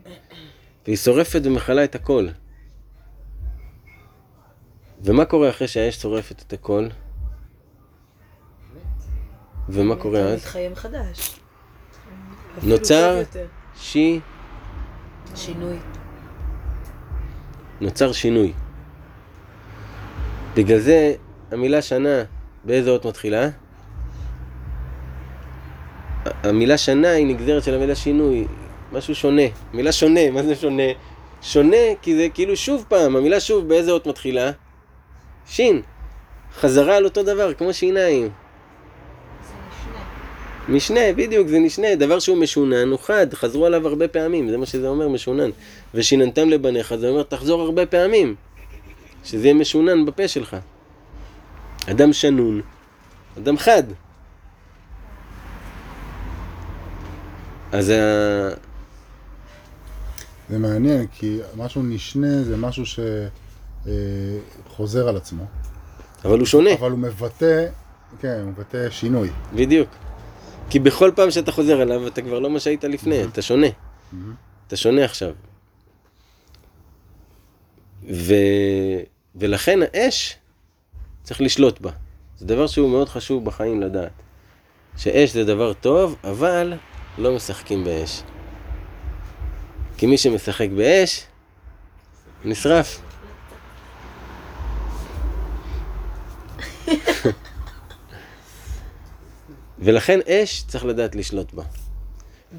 והיא שורפת ומכלה את הכל. ומה קורה אחרי שהאש שורפת את הכל? ומה קורה אז? מתחיה מחדש. נוצר. שי, שינוי. נוצר שינוי. בגלל זה המילה שנה, באיזה אות מתחילה? המילה שנה היא נגזרת של המילה שינוי, משהו שונה. מילה שונה, מה זה שונה? שונה כי זה כאילו שוב פעם, המילה שוב באיזה אות מתחילה? שין. חזרה על אותו דבר, כמו שיניים. משנה. משנה, בדיוק, זה נשנה, דבר שהוא משונן הוא חד, חזרו עליו הרבה פעמים, זה מה שזה אומר, משונן. ושיננתם לבניך, זה אומר, תחזור הרבה פעמים. שזה יהיה משונן בפה שלך. אדם שנון, אדם חד. אז ה... זה מעניין, כי משהו נשנה זה משהו שחוזר על עצמו. אבל הוא שונה, אבל הוא מבטא, כן, הוא מבטא שינוי. בדיוק. כי בכל פעם שאתה חוזר אליו, אתה כבר לא מה שהיית לפני, אתה שונה. אתה שונה עכשיו. ו... ולכן האש, צריך לשלוט בה. זה דבר שהוא מאוד חשוב בחיים לדעת. שאש זה דבר טוב, אבל לא משחקים באש. כי מי שמשחק באש, נשרף. ולכן אש צריך לדעת לשלוט בה.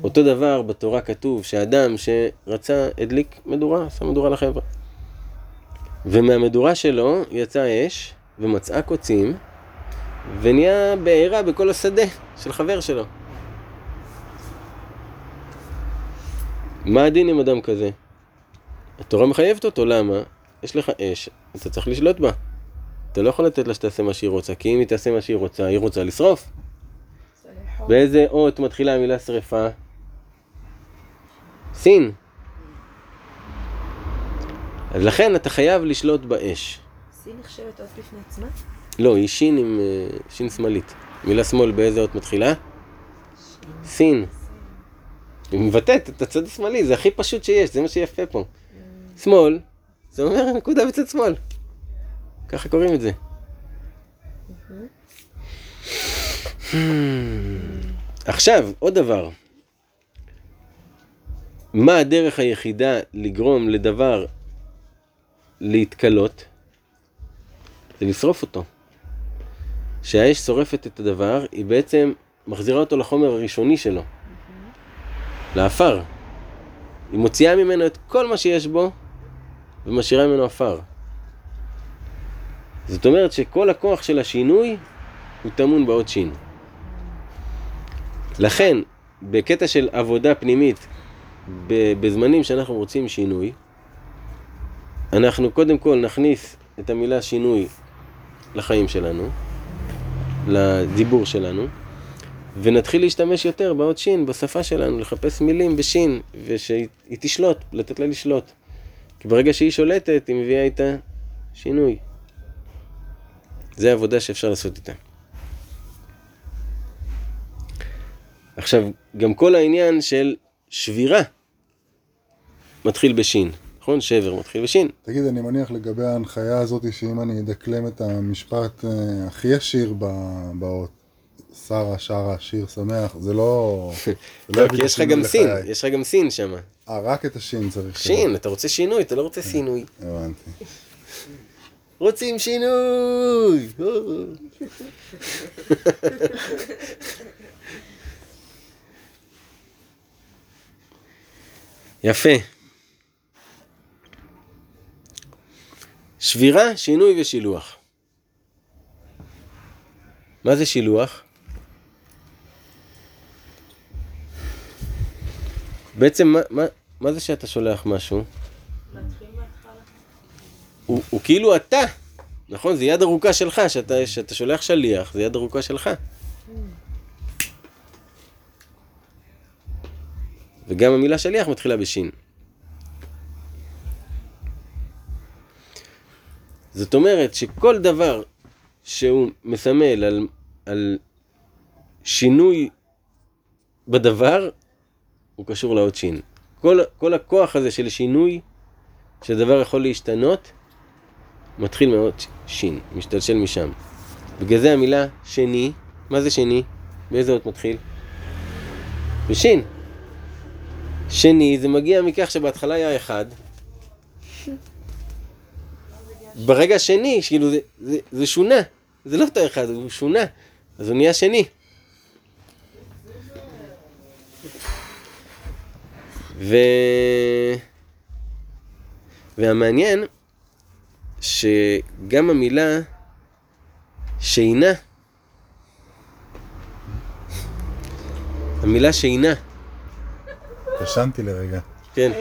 אותו דבר בתורה כתוב שאדם שרצה הדליק מדורה, שם מדורה לחבר'ה. ומהמדורה שלו יצאה אש ומצאה קוצים ונהיה בעירה בכל השדה של חבר שלו. מה הדין עם אדם כזה? התורה מחייבת אותו, למה? יש לך אש, אתה צריך לשלוט בה. אתה לא יכול לתת לה שתעשה מה שהיא רוצה, כי אם היא תעשה מה שהיא רוצה, היא רוצה לשרוף. באיזה אות מתחילה המילה שריפה? סין. אז לכן אתה חייב לשלוט באש. סין נחשבת אות בפני עצמה? לא, היא שין עם אה, שין שמאלית. מילה שמאל באיזה אות מתחילה? סין. היא מבטאת את הצד השמאלי, זה הכי פשוט שיש, זה מה שיפה פה. שמאל, זה אומר נקודה בצד שמאל. ככה קוראים את זה. עכשיו, עוד דבר. מה הדרך היחידה לגרום לדבר להתכלות? זה לשרוף אותו. כשהאש שורפת את הדבר, היא בעצם מחזירה אותו לחומר הראשוני שלו. לעפר. היא מוציאה ממנו את כל מה שיש בו ומשאירה ממנו עפר. זאת אומרת שכל הכוח של השינוי הוא טמון באות שין. לכן, בקטע של עבודה פנימית, בזמנים שאנחנו רוצים שינוי, אנחנו קודם כל נכניס את המילה שינוי לחיים שלנו, לדיבור שלנו, ונתחיל להשתמש יותר באות שין, בשפה שלנו, לחפש מילים בשין, ושהיא תשלוט, לתת לה לשלוט. כי ברגע שהיא שולטת, היא מביאה איתה שינוי. זה עבודה שאפשר לעשות איתה. עכשיו, גם כל העניין של שבירה מתחיל בשין, נכון? שבר מתחיל בשין. תגיד, אני מניח לגבי ההנחיה הזאת, שאם אני אדקלם את המשפט אה, הכי ישיר ב- באות, שרה, שרה, שיר שמח, זה לא... לא, יביא כי יש לך גם סין. יש לך גם סין שם. אה, רק את השין צריך. שין, אתה רוצה שינוי, אתה לא רוצה סינוי. הבנתי. רוצים שינוי! יפה. שבירה, שינוי ושילוח. מה זה שילוח? בעצם מה, מה, מה זה שאתה שולח משהו? הוא, הוא כאילו אתה, נכון? זה יד ארוכה שלך, שאתה, שאתה שולח שליח, זה יד ארוכה שלך. וגם המילה שליח מתחילה בשין. זאת אומרת שכל דבר שהוא מסמל על, על שינוי בדבר, הוא קשור לאות שין. כל, כל הכוח הזה של שינוי, שדבר יכול להשתנות, מתחיל מאות שין, משתלשל משם. בגלל זה המילה שני, מה זה שני? באיזה אות מתחיל? בשין. שני זה מגיע מכך שבהתחלה היה אחד. ברגע השני, כאילו זה, זה, זה שונה, זה לא אותו אחד, הוא שונה, אז הוא נהיה שני. ו... והמעניין שגם המילה שינה, המילה שינה, ישנתי לרגע. כן,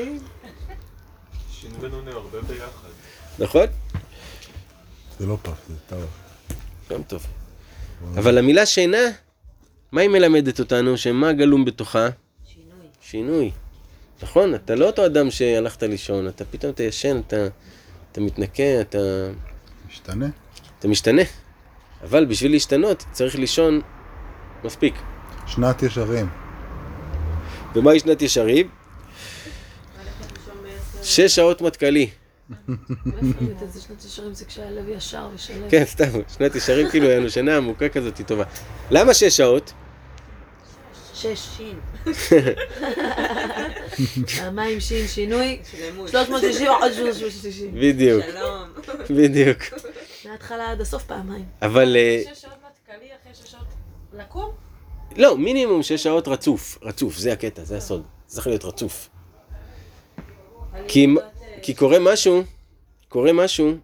הם הרבה ביחד. נכון? זה לא פף, זה טוב. גם טוב. אבל המילה שינה, מה היא מלמדת אותנו? שמה גלום בתוכה? שינוי. שינוי. נכון, אתה לא אותו אדם שהלכת לישון, אתה פתאום אתה ישן, אתה, אתה מתנקה, אתה, משתנה. אתה משתנה. אבל בשביל להשתנות צריך לישון מספיק. שנת ישרים. ומהי שנת ישרים? שש שעות מטכ"לי. כן, סתם, שנת ישרים כאילו היה לנו שנה עמוקה כזאת היא טובה. למה שש שעות? שש, שין. פעמיים שין שינוי, שלמות. 360 עוד 360. בדיוק, שלום. בדיוק. מההתחלה עד הסוף פעמיים. אבל אה, שש שעות מטכ"לי אחרי שש שעות לקום? לא, מינימום שש שעות רצוף, רצוף, זה הקטע, זה הסוד. צריך להיות רצוף. כי, כי קורה משהו, קורה משהו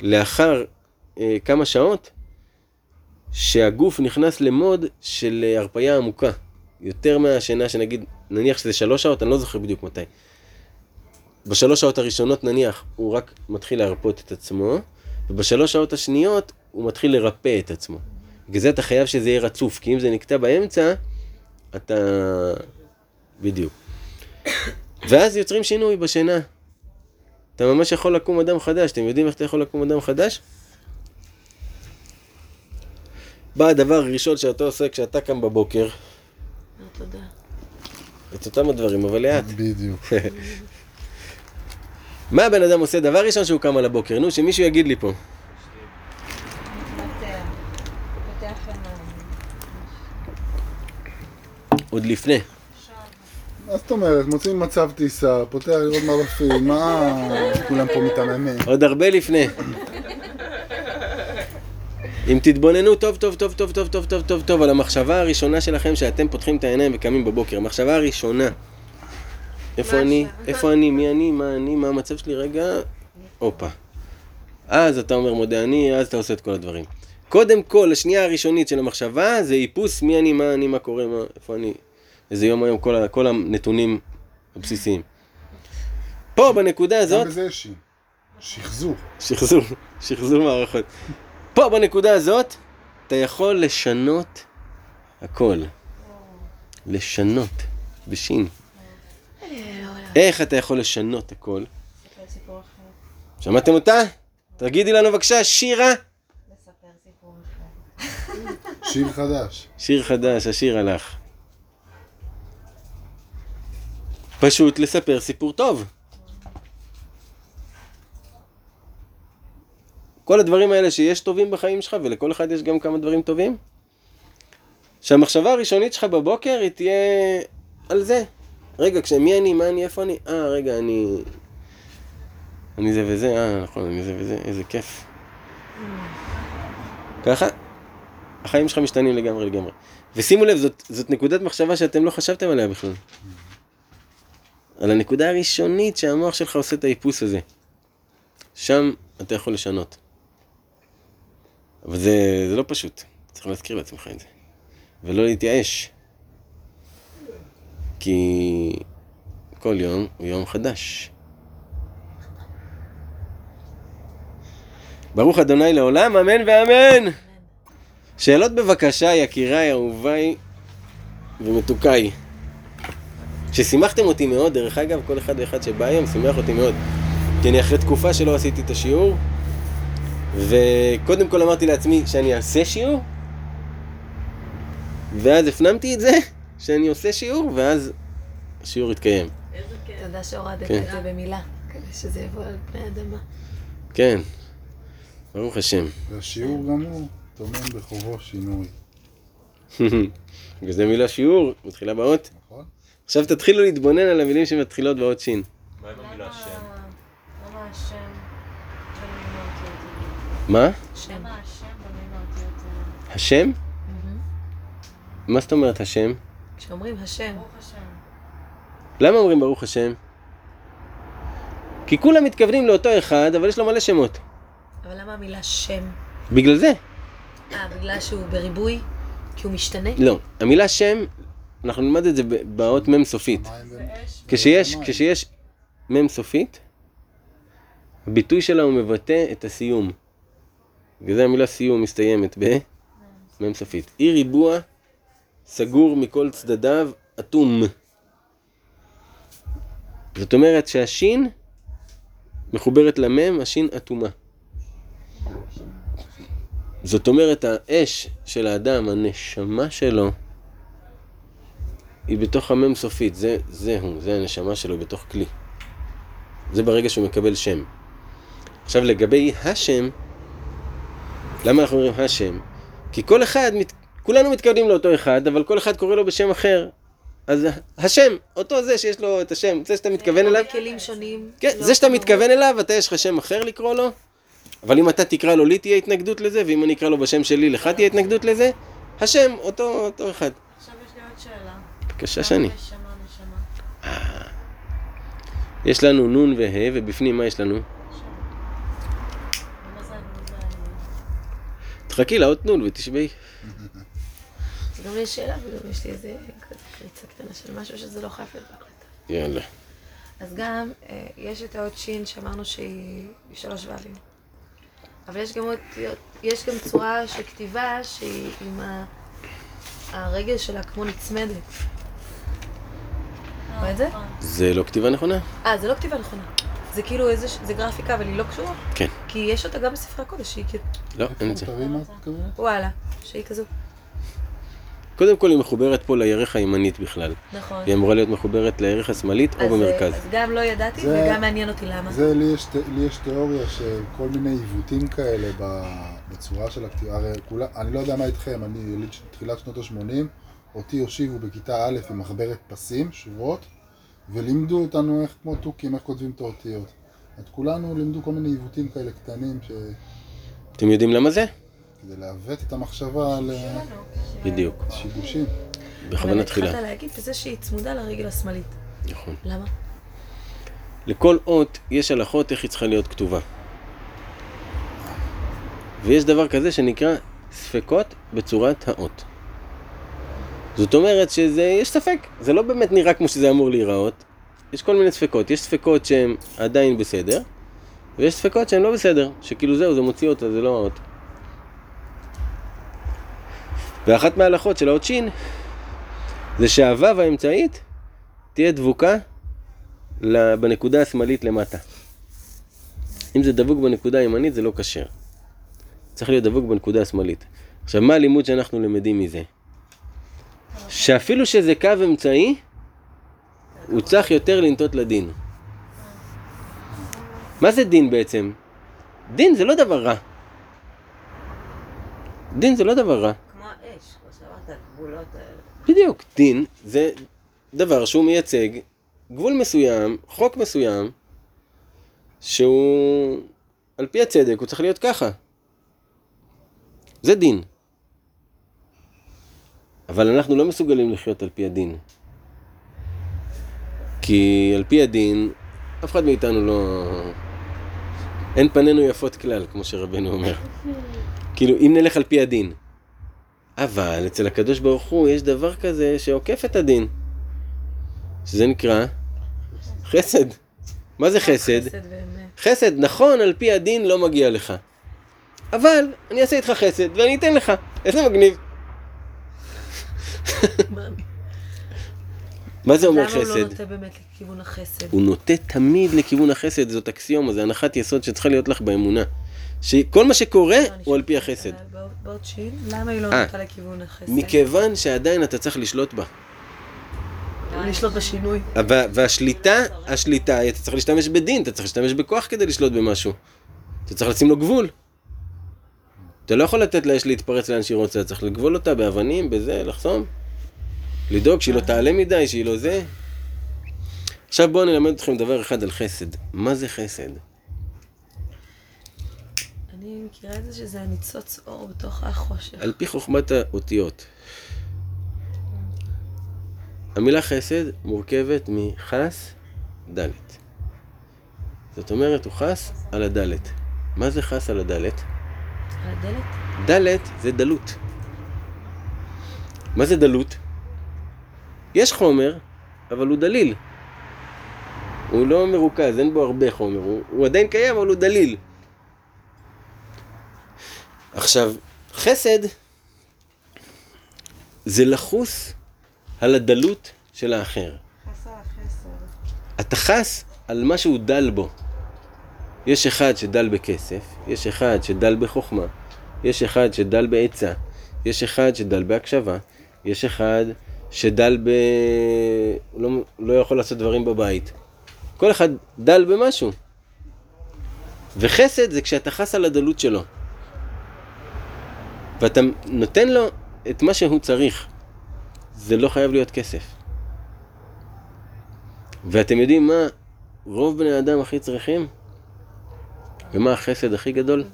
לאחר אה, כמה שעות, שהגוף נכנס למוד של אה, הרפאיה עמוקה. יותר מהשינה שנגיד, נניח שזה שלוש שעות, אני לא זוכר בדיוק מתי. בשלוש שעות הראשונות נניח, הוא רק מתחיל להרפות את עצמו, ובשלוש שעות השניות הוא מתחיל לרפא את עצמו. בגלל זה אתה חייב שזה יהיה רצוף, כי אם זה נקטע באמצע, אתה... בדיוק. ואז יוצרים שינוי בשינה. אתה ממש יכול לקום אדם חדש. אתם יודעים איך אתה יכול לקום אדם חדש? בא הדבר הראשון שאתה עושה כשאתה קם בבוקר, תודה. את אותם הדברים, אבל לאט. בדיוק. מה הבן אדם עושה? דבר ראשון שהוא קם על הבוקר, נו, שמישהו יגיד לי פה. עוד לפני. מה זאת אומרת? מוצאים מצב טיסה, פותח לראות מרדפים, מה כולם פה מיתממים? עוד הרבה לפני. אם תתבוננו טוב טוב טוב טוב טוב טוב טוב טוב טוב על המחשבה הראשונה שלכם שאתם פותחים את העיניים וקמים בבוקר, המחשבה הראשונה. איפה אני? איפה אני? מי אני? מה אני? מה המצב שלי? רגע, הופה. אז אתה אומר מודה אני, אז אתה עושה את כל הדברים. קודם כל, השנייה הראשונית של המחשבה זה איפוס מי אני, מה אני, מה קורה, מה, איפה אני, איזה יום היום, כל, כל הנתונים הבסיסיים. פה, בנקודה הזאת, גם בזה יש. שחזור. שחזור, שחזור מערכות. פה בנקודה הזאת, אתה יכול לשנות הכל. לשנות, בשין. איך אתה יכול לשנות הכל? שמעתם אותה? תגידי לנו בבקשה, שירה. שיר חדש. שיר חדש, השיר הלך. פשוט לספר סיפור טוב. כל הדברים האלה שיש טובים בחיים שלך, ולכל אחד יש גם כמה דברים טובים, שהמחשבה הראשונית שלך בבוקר היא תהיה על זה. רגע, כשמי אני, מה אני, איפה אני? אה, רגע, אני... אני זה וזה, אה, נכון, אני זה וזה, איזה כיף. ככה, החיים שלך משתנים לגמרי לגמרי. ושימו לב, זאת, זאת נקודת מחשבה שאתם לא חשבתם עליה בכלל. על הנקודה הראשונית שהמוח שלך עושה את האיפוס הזה. שם אתה יכול לשנות. אבל זה, זה לא פשוט, צריך להזכיר לעצמך את זה. ולא להתייאש. כי כל יום הוא יום חדש. ברוך אדוני לעולם, אמן ואמן. שאלות בבקשה, יקיריי, אהוביי ומתוקיי. ששימחתם אותי מאוד, דרך אגב, כל אחד ואחד שבא היום שימח אותי מאוד. כי אני אחרי תקופה שלא עשיתי את השיעור, וקודם כל אמרתי לעצמי שאני אעשה שיעור, ואז הפנמתי את זה, שאני עושה שיעור, ואז השיעור יתקיים. איזה כיף. תודה שהורדת כן. את זה במילה, כדי שזה יבוא על פני אדמה. כן, ברוך השם. והשיעור גם הוא טומן בחובו שינוי. בגלל זה מילה שיעור, מתחילה באות. נכון? עכשיו תתחילו להתבונן על המילים שמתחילות באות שין. מה עם המילה שם? למה השם במילים האותיות? מה? שם. למה השם במילים האותיות? השם? מה זאת אומרת השם? כשאומרים השם. למה אומרים ברוך השם? כי כולם מתכוונים לאותו אחד, אבל יש לו מלא שמות. אבל למה המילה שם? בגלל זה. אה, בגלל שהוא בריבוי? כי הוא משתנה? לא. המילה שם, אנחנו נלמד את זה באות מ' סופית. כשיש. כשיש מ' סופית, הביטוי שלה הוא מבטא את הסיום. בגלל זה המילה סיום מסתיימת במ"ם סופית. אי ריבוע סגור מכל צדדיו, אטום. זאת אומרת שהשין מחוברת למ"ם, השין אטומה. זאת אומרת, האש של האדם, הנשמה שלו, היא בתוך המ"ם סופית, זה, זה הוא, זה הנשמה שלו בתוך כלי. זה ברגע שהוא מקבל שם. עכשיו לגבי השם, למה אנחנו אומרים השם? כי כל אחד, מת- כולנו מתכוונים לאותו אחד, אבל כל אחד קורא לו בשם אחר. אז השם, אותו זה שיש לו את השם, זה שאתה מתכוון אליו, כלים שונים. כן, לא זה שאתה מתכוון אליו, אתה יש לך שם אחר לקרוא לו, אבל אם אתה תקרא לו, לי תהיה התנגדות לזה, ואם אני אקרא לו בשם שלי, לך תהיה התנגדות לזה, השם, אותו, אותו אחד. עכשיו יש לי עוד שאלה. בבקשה שני. נשמה, נשמה. יש לנו נון וה' ובפנים מה יש לנו? תחכי לאות נון ותשמעי. אז גם לי יש שאלה וגם יש לי איזה קריצה קטנה של משהו שזה לא חייב להיות בהקלטה. יאללה. אז גם, אה, יש את האות שין שאמרנו שהיא שלוש ו"ים. אבל יש גם, אותיות, יש גם צורה של כתיבה שהיא עם ה... הרגל שלה כמו נצמדת. רואה את זה? זה לא כתיבה נכונה? אה, זה לא כתיבה נכונה. זה כאילו איזה, זה גרפיקה אבל היא לא קשורה. כן. כי יש אותה גם בספרי הקודש, שהיא כאילו, לא, אין את זה. מה את מתכוונת? וואלה, שהיא כזו. קודם כל היא מחוברת פה לירך הימנית בכלל. נכון. היא אמורה להיות מחוברת לירך השמאלית או במרכז. אז גם לא ידעתי זה- וגם מעניין אותי למה. זה, לי יש, לי יש תיאוריה שכל מיני עיוותים כאלה ב- בצורה של הכתיבה, הרי כולה, אני לא יודע מה איתכם, אני יליד תחילת שנות ה-80, אותי הושיבו בכיתה א' עם מחברת פסים, שורות, ולימדו אותנו איך, כמו תוכים, איך כותבים את האותיות. את כולנו לימדו כל מיני עיוותים כאלה קטנים, ש... אתם יודעים למה זה? כדי לעוות את המחשבה בדיוק. לשיבושים. בכוונה אבל תחילה. התחלת להגיד בזה שהיא צמודה לרגל השמאלית. נכון. למה? לכל אות יש הלכות איך היא צריכה להיות כתובה. ויש דבר כזה שנקרא ספקות בצורת האות. זאת אומרת שזה, יש ספק, זה לא באמת נראה כמו שזה אמור להיראות. יש כל מיני ספקות, יש ספקות שהן עדיין בסדר, ויש ספקות שהן לא בסדר, שכאילו זהו, זה מוציא אותה, זה לא האות. ואחת מההלכות של האות שין, זה שהוו האמצעית תהיה דבוקה בנקודה השמאלית למטה. אם זה דבוק בנקודה הימנית זה לא כשר. צריך להיות דבוק בנקודה השמאלית. עכשיו, מה הלימוד שאנחנו למדים מזה? שאפילו שזה קו אמצעי, הוא צריך יותר לנטות לדין. מה זה דין בעצם? דין זה לא דבר רע. דין זה לא דבר רע. כמו האש, כמו שאמרת, הגבולות האלה. בדיוק, דין זה דבר שהוא מייצג גבול מסוים, חוק מסוים, שהוא על פי הצדק, הוא צריך להיות ככה. זה דין. אבל אנחנו לא מסוגלים לחיות על פי הדין. כי על פי הדין, אף אחד מאיתנו לא... אין פנינו יפות כלל, כמו שרבנו אומר. כאילו, אם נלך על פי הדין. אבל אצל הקדוש ברוך הוא יש דבר כזה שעוקף את הדין. שזה נקרא חסד. מה זה חסד? חסד באמת. חסד, נכון, על פי הדין לא מגיע לך. אבל אני אעשה איתך חסד ואני אתן לך. איזה מגניב. מה זה אומר למה הוא לא חסד? נוטה באמת לכיוון החסד? הוא נוטה תמיד לכיוון החסד, זאת אקסיומה, זה הנחת יסוד שצריכה להיות לך באמונה. שכל מה שקורה לא, הוא על פי החסד. באות שין, למה היא לא אה, נוטה לכיוון החסד? מכיוון שעדיין אתה צריך לשלוט בה. לשלוט בשינוי. וה- והשליטה, השליטה, אתה צריך להשתמש בדין, אתה צריך להשתמש בכוח כדי לשלוט במשהו. אתה צריך לשים לו גבול. אתה לא יכול לתת לאש להתפרץ לאן שהיא רוצה, צריך לגבול אותה באבנים, בזה, לחסום. לדאוג שהיא לא תעלה מדי, שהיא לא זה. עכשיו בואו נלמד אתכם דבר אחד על חסד. מה זה חסד? מכירה את זה שזה הניצוץ אור בתוך החושך. על פי חוכמת האותיות. המילה חסד מורכבת מחס, דלת. זאת אומרת, הוא חס על הדלת. מה זה חס על הדלת? על הדלת? דלת זה דלות. מה זה דלות? יש חומר, אבל הוא דליל. הוא לא מרוכז, אין בו הרבה חומר, הוא, הוא עדיין קיים, אבל הוא דליל. עכשיו, חסד זה לחוס על הדלות של האחר. אתה חס על מה שהוא דל בו. יש אחד שדל בכסף, יש אחד שדל בחוכמה, יש אחד שדל בעצה, יש אחד שדל בהקשבה, יש אחד שדל ב... לא, לא יכול לעשות דברים בבית. כל אחד דל במשהו. וחסד זה כשאתה חס על הדלות שלו. ואתה נותן לו את מה שהוא צריך. זה לא חייב להיות כסף. ואתם יודעים מה רוב בני האדם הכי צריכים? ומה החסד הכי גדול?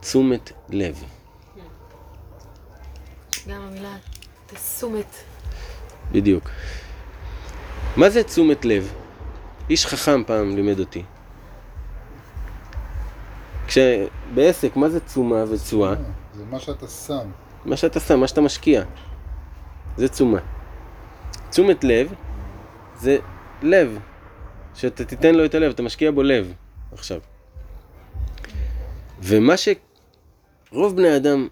תשומת לב. גם המילה תשומת. בדיוק. מה זה תשומת לב? איש חכם פעם לימד אותי. כשבעסק, מה זה תשומה ותשואה? זה מה שאתה שם. מה שאתה שם, מה שאתה משקיע. זה תשומה. תשומת לב זה לב. שאתה תיתן לו את הלב, אתה משקיע בו לב עכשיו. ומה שרוב בני אדם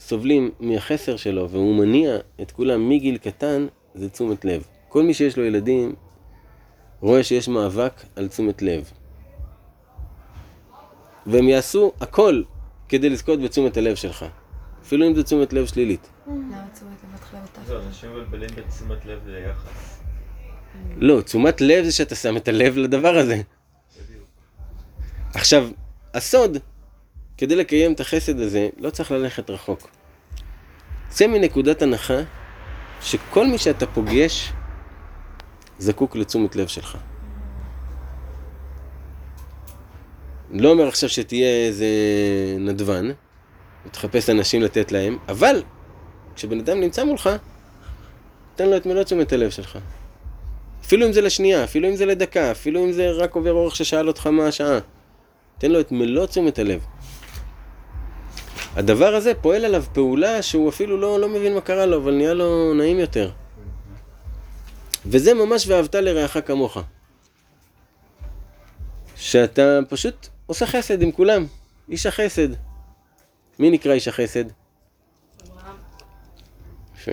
סובלים מהחסר שלו, והוא מניע את כולם מגיל קטן, זה תשומת לב. כל מי שיש לו ילדים רואה שיש מאבק על תשומת לב. והם יעשו הכל כדי לזכות בתשומת הלב שלך. אפילו אם זו תשומת לב שלילית. למה תשומת לב מתחילה בתחת? אנשים מבלבלים בין תשומת לב ליחס. לא, תשומת לב זה שאתה שם את הלב לדבר הזה. עכשיו, הסוד, כדי לקיים את החסד הזה, לא צריך ללכת רחוק. צא מנקודת הנחה שכל מי שאתה פוגש זקוק לתשומת לב שלך. לא אומר עכשיו שתהיה איזה נדבן ותחפש אנשים לתת להם, אבל כשבן אדם נמצא מולך, תן לו את מלוא תשומת הלב שלך. אפילו אם זה לשנייה, אפילו אם זה לדקה, אפילו אם זה רק עובר אורח ששאל אותך מה השעה. תן לו את מלוא תשומת הלב. הדבר הזה פועל עליו פעולה שהוא אפילו לא, לא מבין מה קרה לו, אבל נהיה לו נעים יותר. וזה ממש ואהבת לרעך כמוך. שאתה פשוט עושה חסד עם כולם. איש החסד. מי נקרא איש החסד? יפה.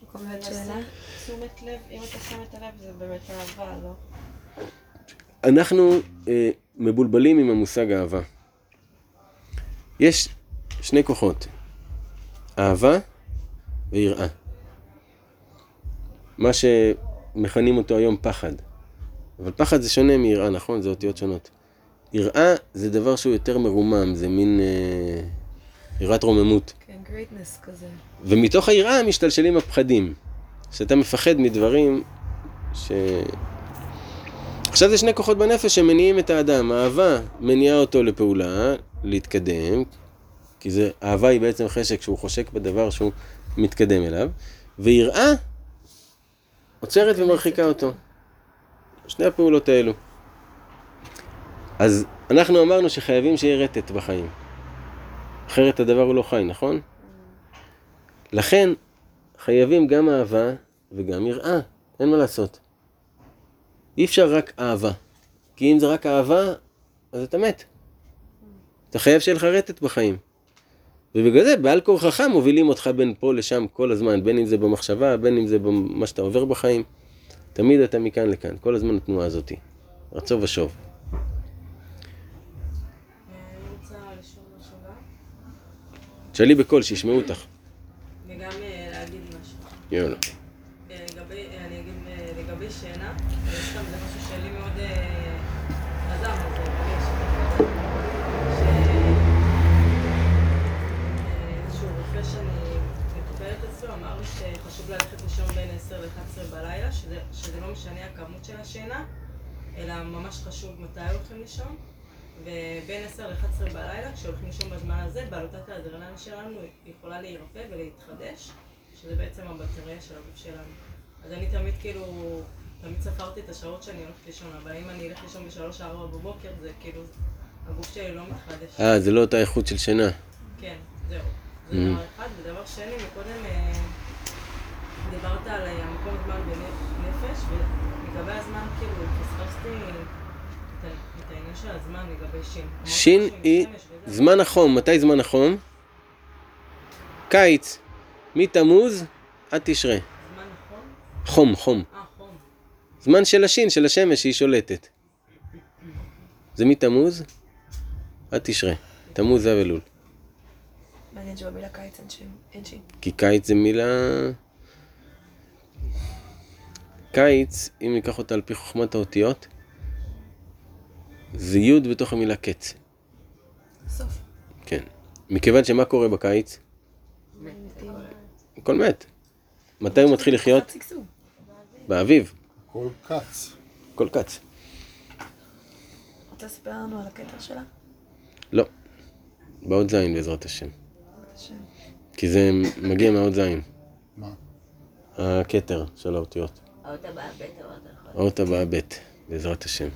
במקום להיות שאלה? תשומת לב, אם אתה שם את הלב זה באמת אהבה, לא? אנחנו אה, מבולבלים עם המושג אהבה. יש שני כוחות, אהבה ויראה. מה שמכנים אותו היום פחד. אבל פחד זה שונה מיראה, נכון? זה אותיות שונות. יראה זה דבר שהוא יותר מרומם, זה מין אה, יראת רוממות. כן, גרייטנס כזה. ומתוך היראה משתלשלים הפחדים. שאתה מפחד מדברים ש... עכשיו זה שני כוחות בנפש שמניעים את האדם. האהבה מניעה אותו לפעולה, להתקדם, כי זה, אהבה היא בעצם חשק שהוא חושק בדבר שהוא מתקדם אליו, ויראה עוצרת ומרחיקה אותו. שני הפעולות האלו. אז אנחנו אמרנו שחייבים שיהיה רטט בחיים. אחרת הדבר הוא לא חי, נכון? לכן חייבים גם אהבה וגם יראה, אין מה לעשות. אי אפשר רק אהבה. כי אם זה רק אהבה, אז אתה מת. אתה חייב שיהיה לך רטט בחיים. ובגלל זה בעל כורחך מובילים אותך בין פה לשם כל הזמן, בין אם זה במחשבה, בין אם זה במה שאתה עובר בחיים. תמיד אתה מכאן לכאן, כל הזמן התנועה הזאתי. רצו ושוב. גם, תשאלי בקול, שישמעו אותך. וגם אה, להגיד משהו. יאללה. אה, לגבי, אה, אני אגיד אה, לגבי שינה, אה, סתם זה משהו שלי מאוד אה, עזר, אז אה, ברגע ש- אה, איזשהו רופא שאני מטופלת אצלו אמר לי שחשוב ללכת לישון בין 10 ל-11 בלילה, שזה, שזה לא משנה הכמות של השינה, אלא ממש חשוב מתי הולכים לישון. ובין 10 ל-11 בלילה, כשהולכים לישון בזמן הזה, בעלותת האדרנל שלנו יכולה להירפא ולהתחדש, שזה בעצם הבטריה של הגוף שלנו. אז אני תמיד כאילו, תמיד ספרתי את השעות שאני הולכת לישון, אבל אם אני אלך לישון ב-3-4 בבוקר, זה כאילו, הגוף שלי לא מתחדש. אה, זה לא אותה איכות של שינה. כן, זהו. זה Mhm. דבר אחד. ודבר שני, מקודם, אה, דיברת על אה, המקום זמן בנפש, ולגבי הזמן, כאילו, פספסתי את העניין של הזמן לגבי שין. שין היא זמן החום, מתי זמן החום? קיץ, מתמוז עד תשרה. זמן נכון? חום, חום. אה, חום. זמן של השין, של השמש, שהיא שולטת. זה מתמוז עד תשרה. תמוז זה אלול. מעניין שבמילה קיץ. אין שין. כי קיץ זה מילה... קיץ, אם ניקח אותה על פי חוכמת האותיות, זה י' בתוך המילה קץ. סוף. כן. מכיוון שמה קורה בקיץ? הכל מת. מתי הוא מתחיל לחיות? באביב. הכל כץ. הכל קץ. רוצה לספר לנו על הכתר שלה? לא. באות זין בעזרת השם. השם. כי זה מגיע מהאות זין. מה? הכתר של האותיות. האות הבאה בית האות הבאה ב', בעזרת השם.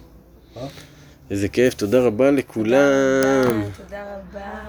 איזה כיף, תודה רבה לכולם. תודה רבה.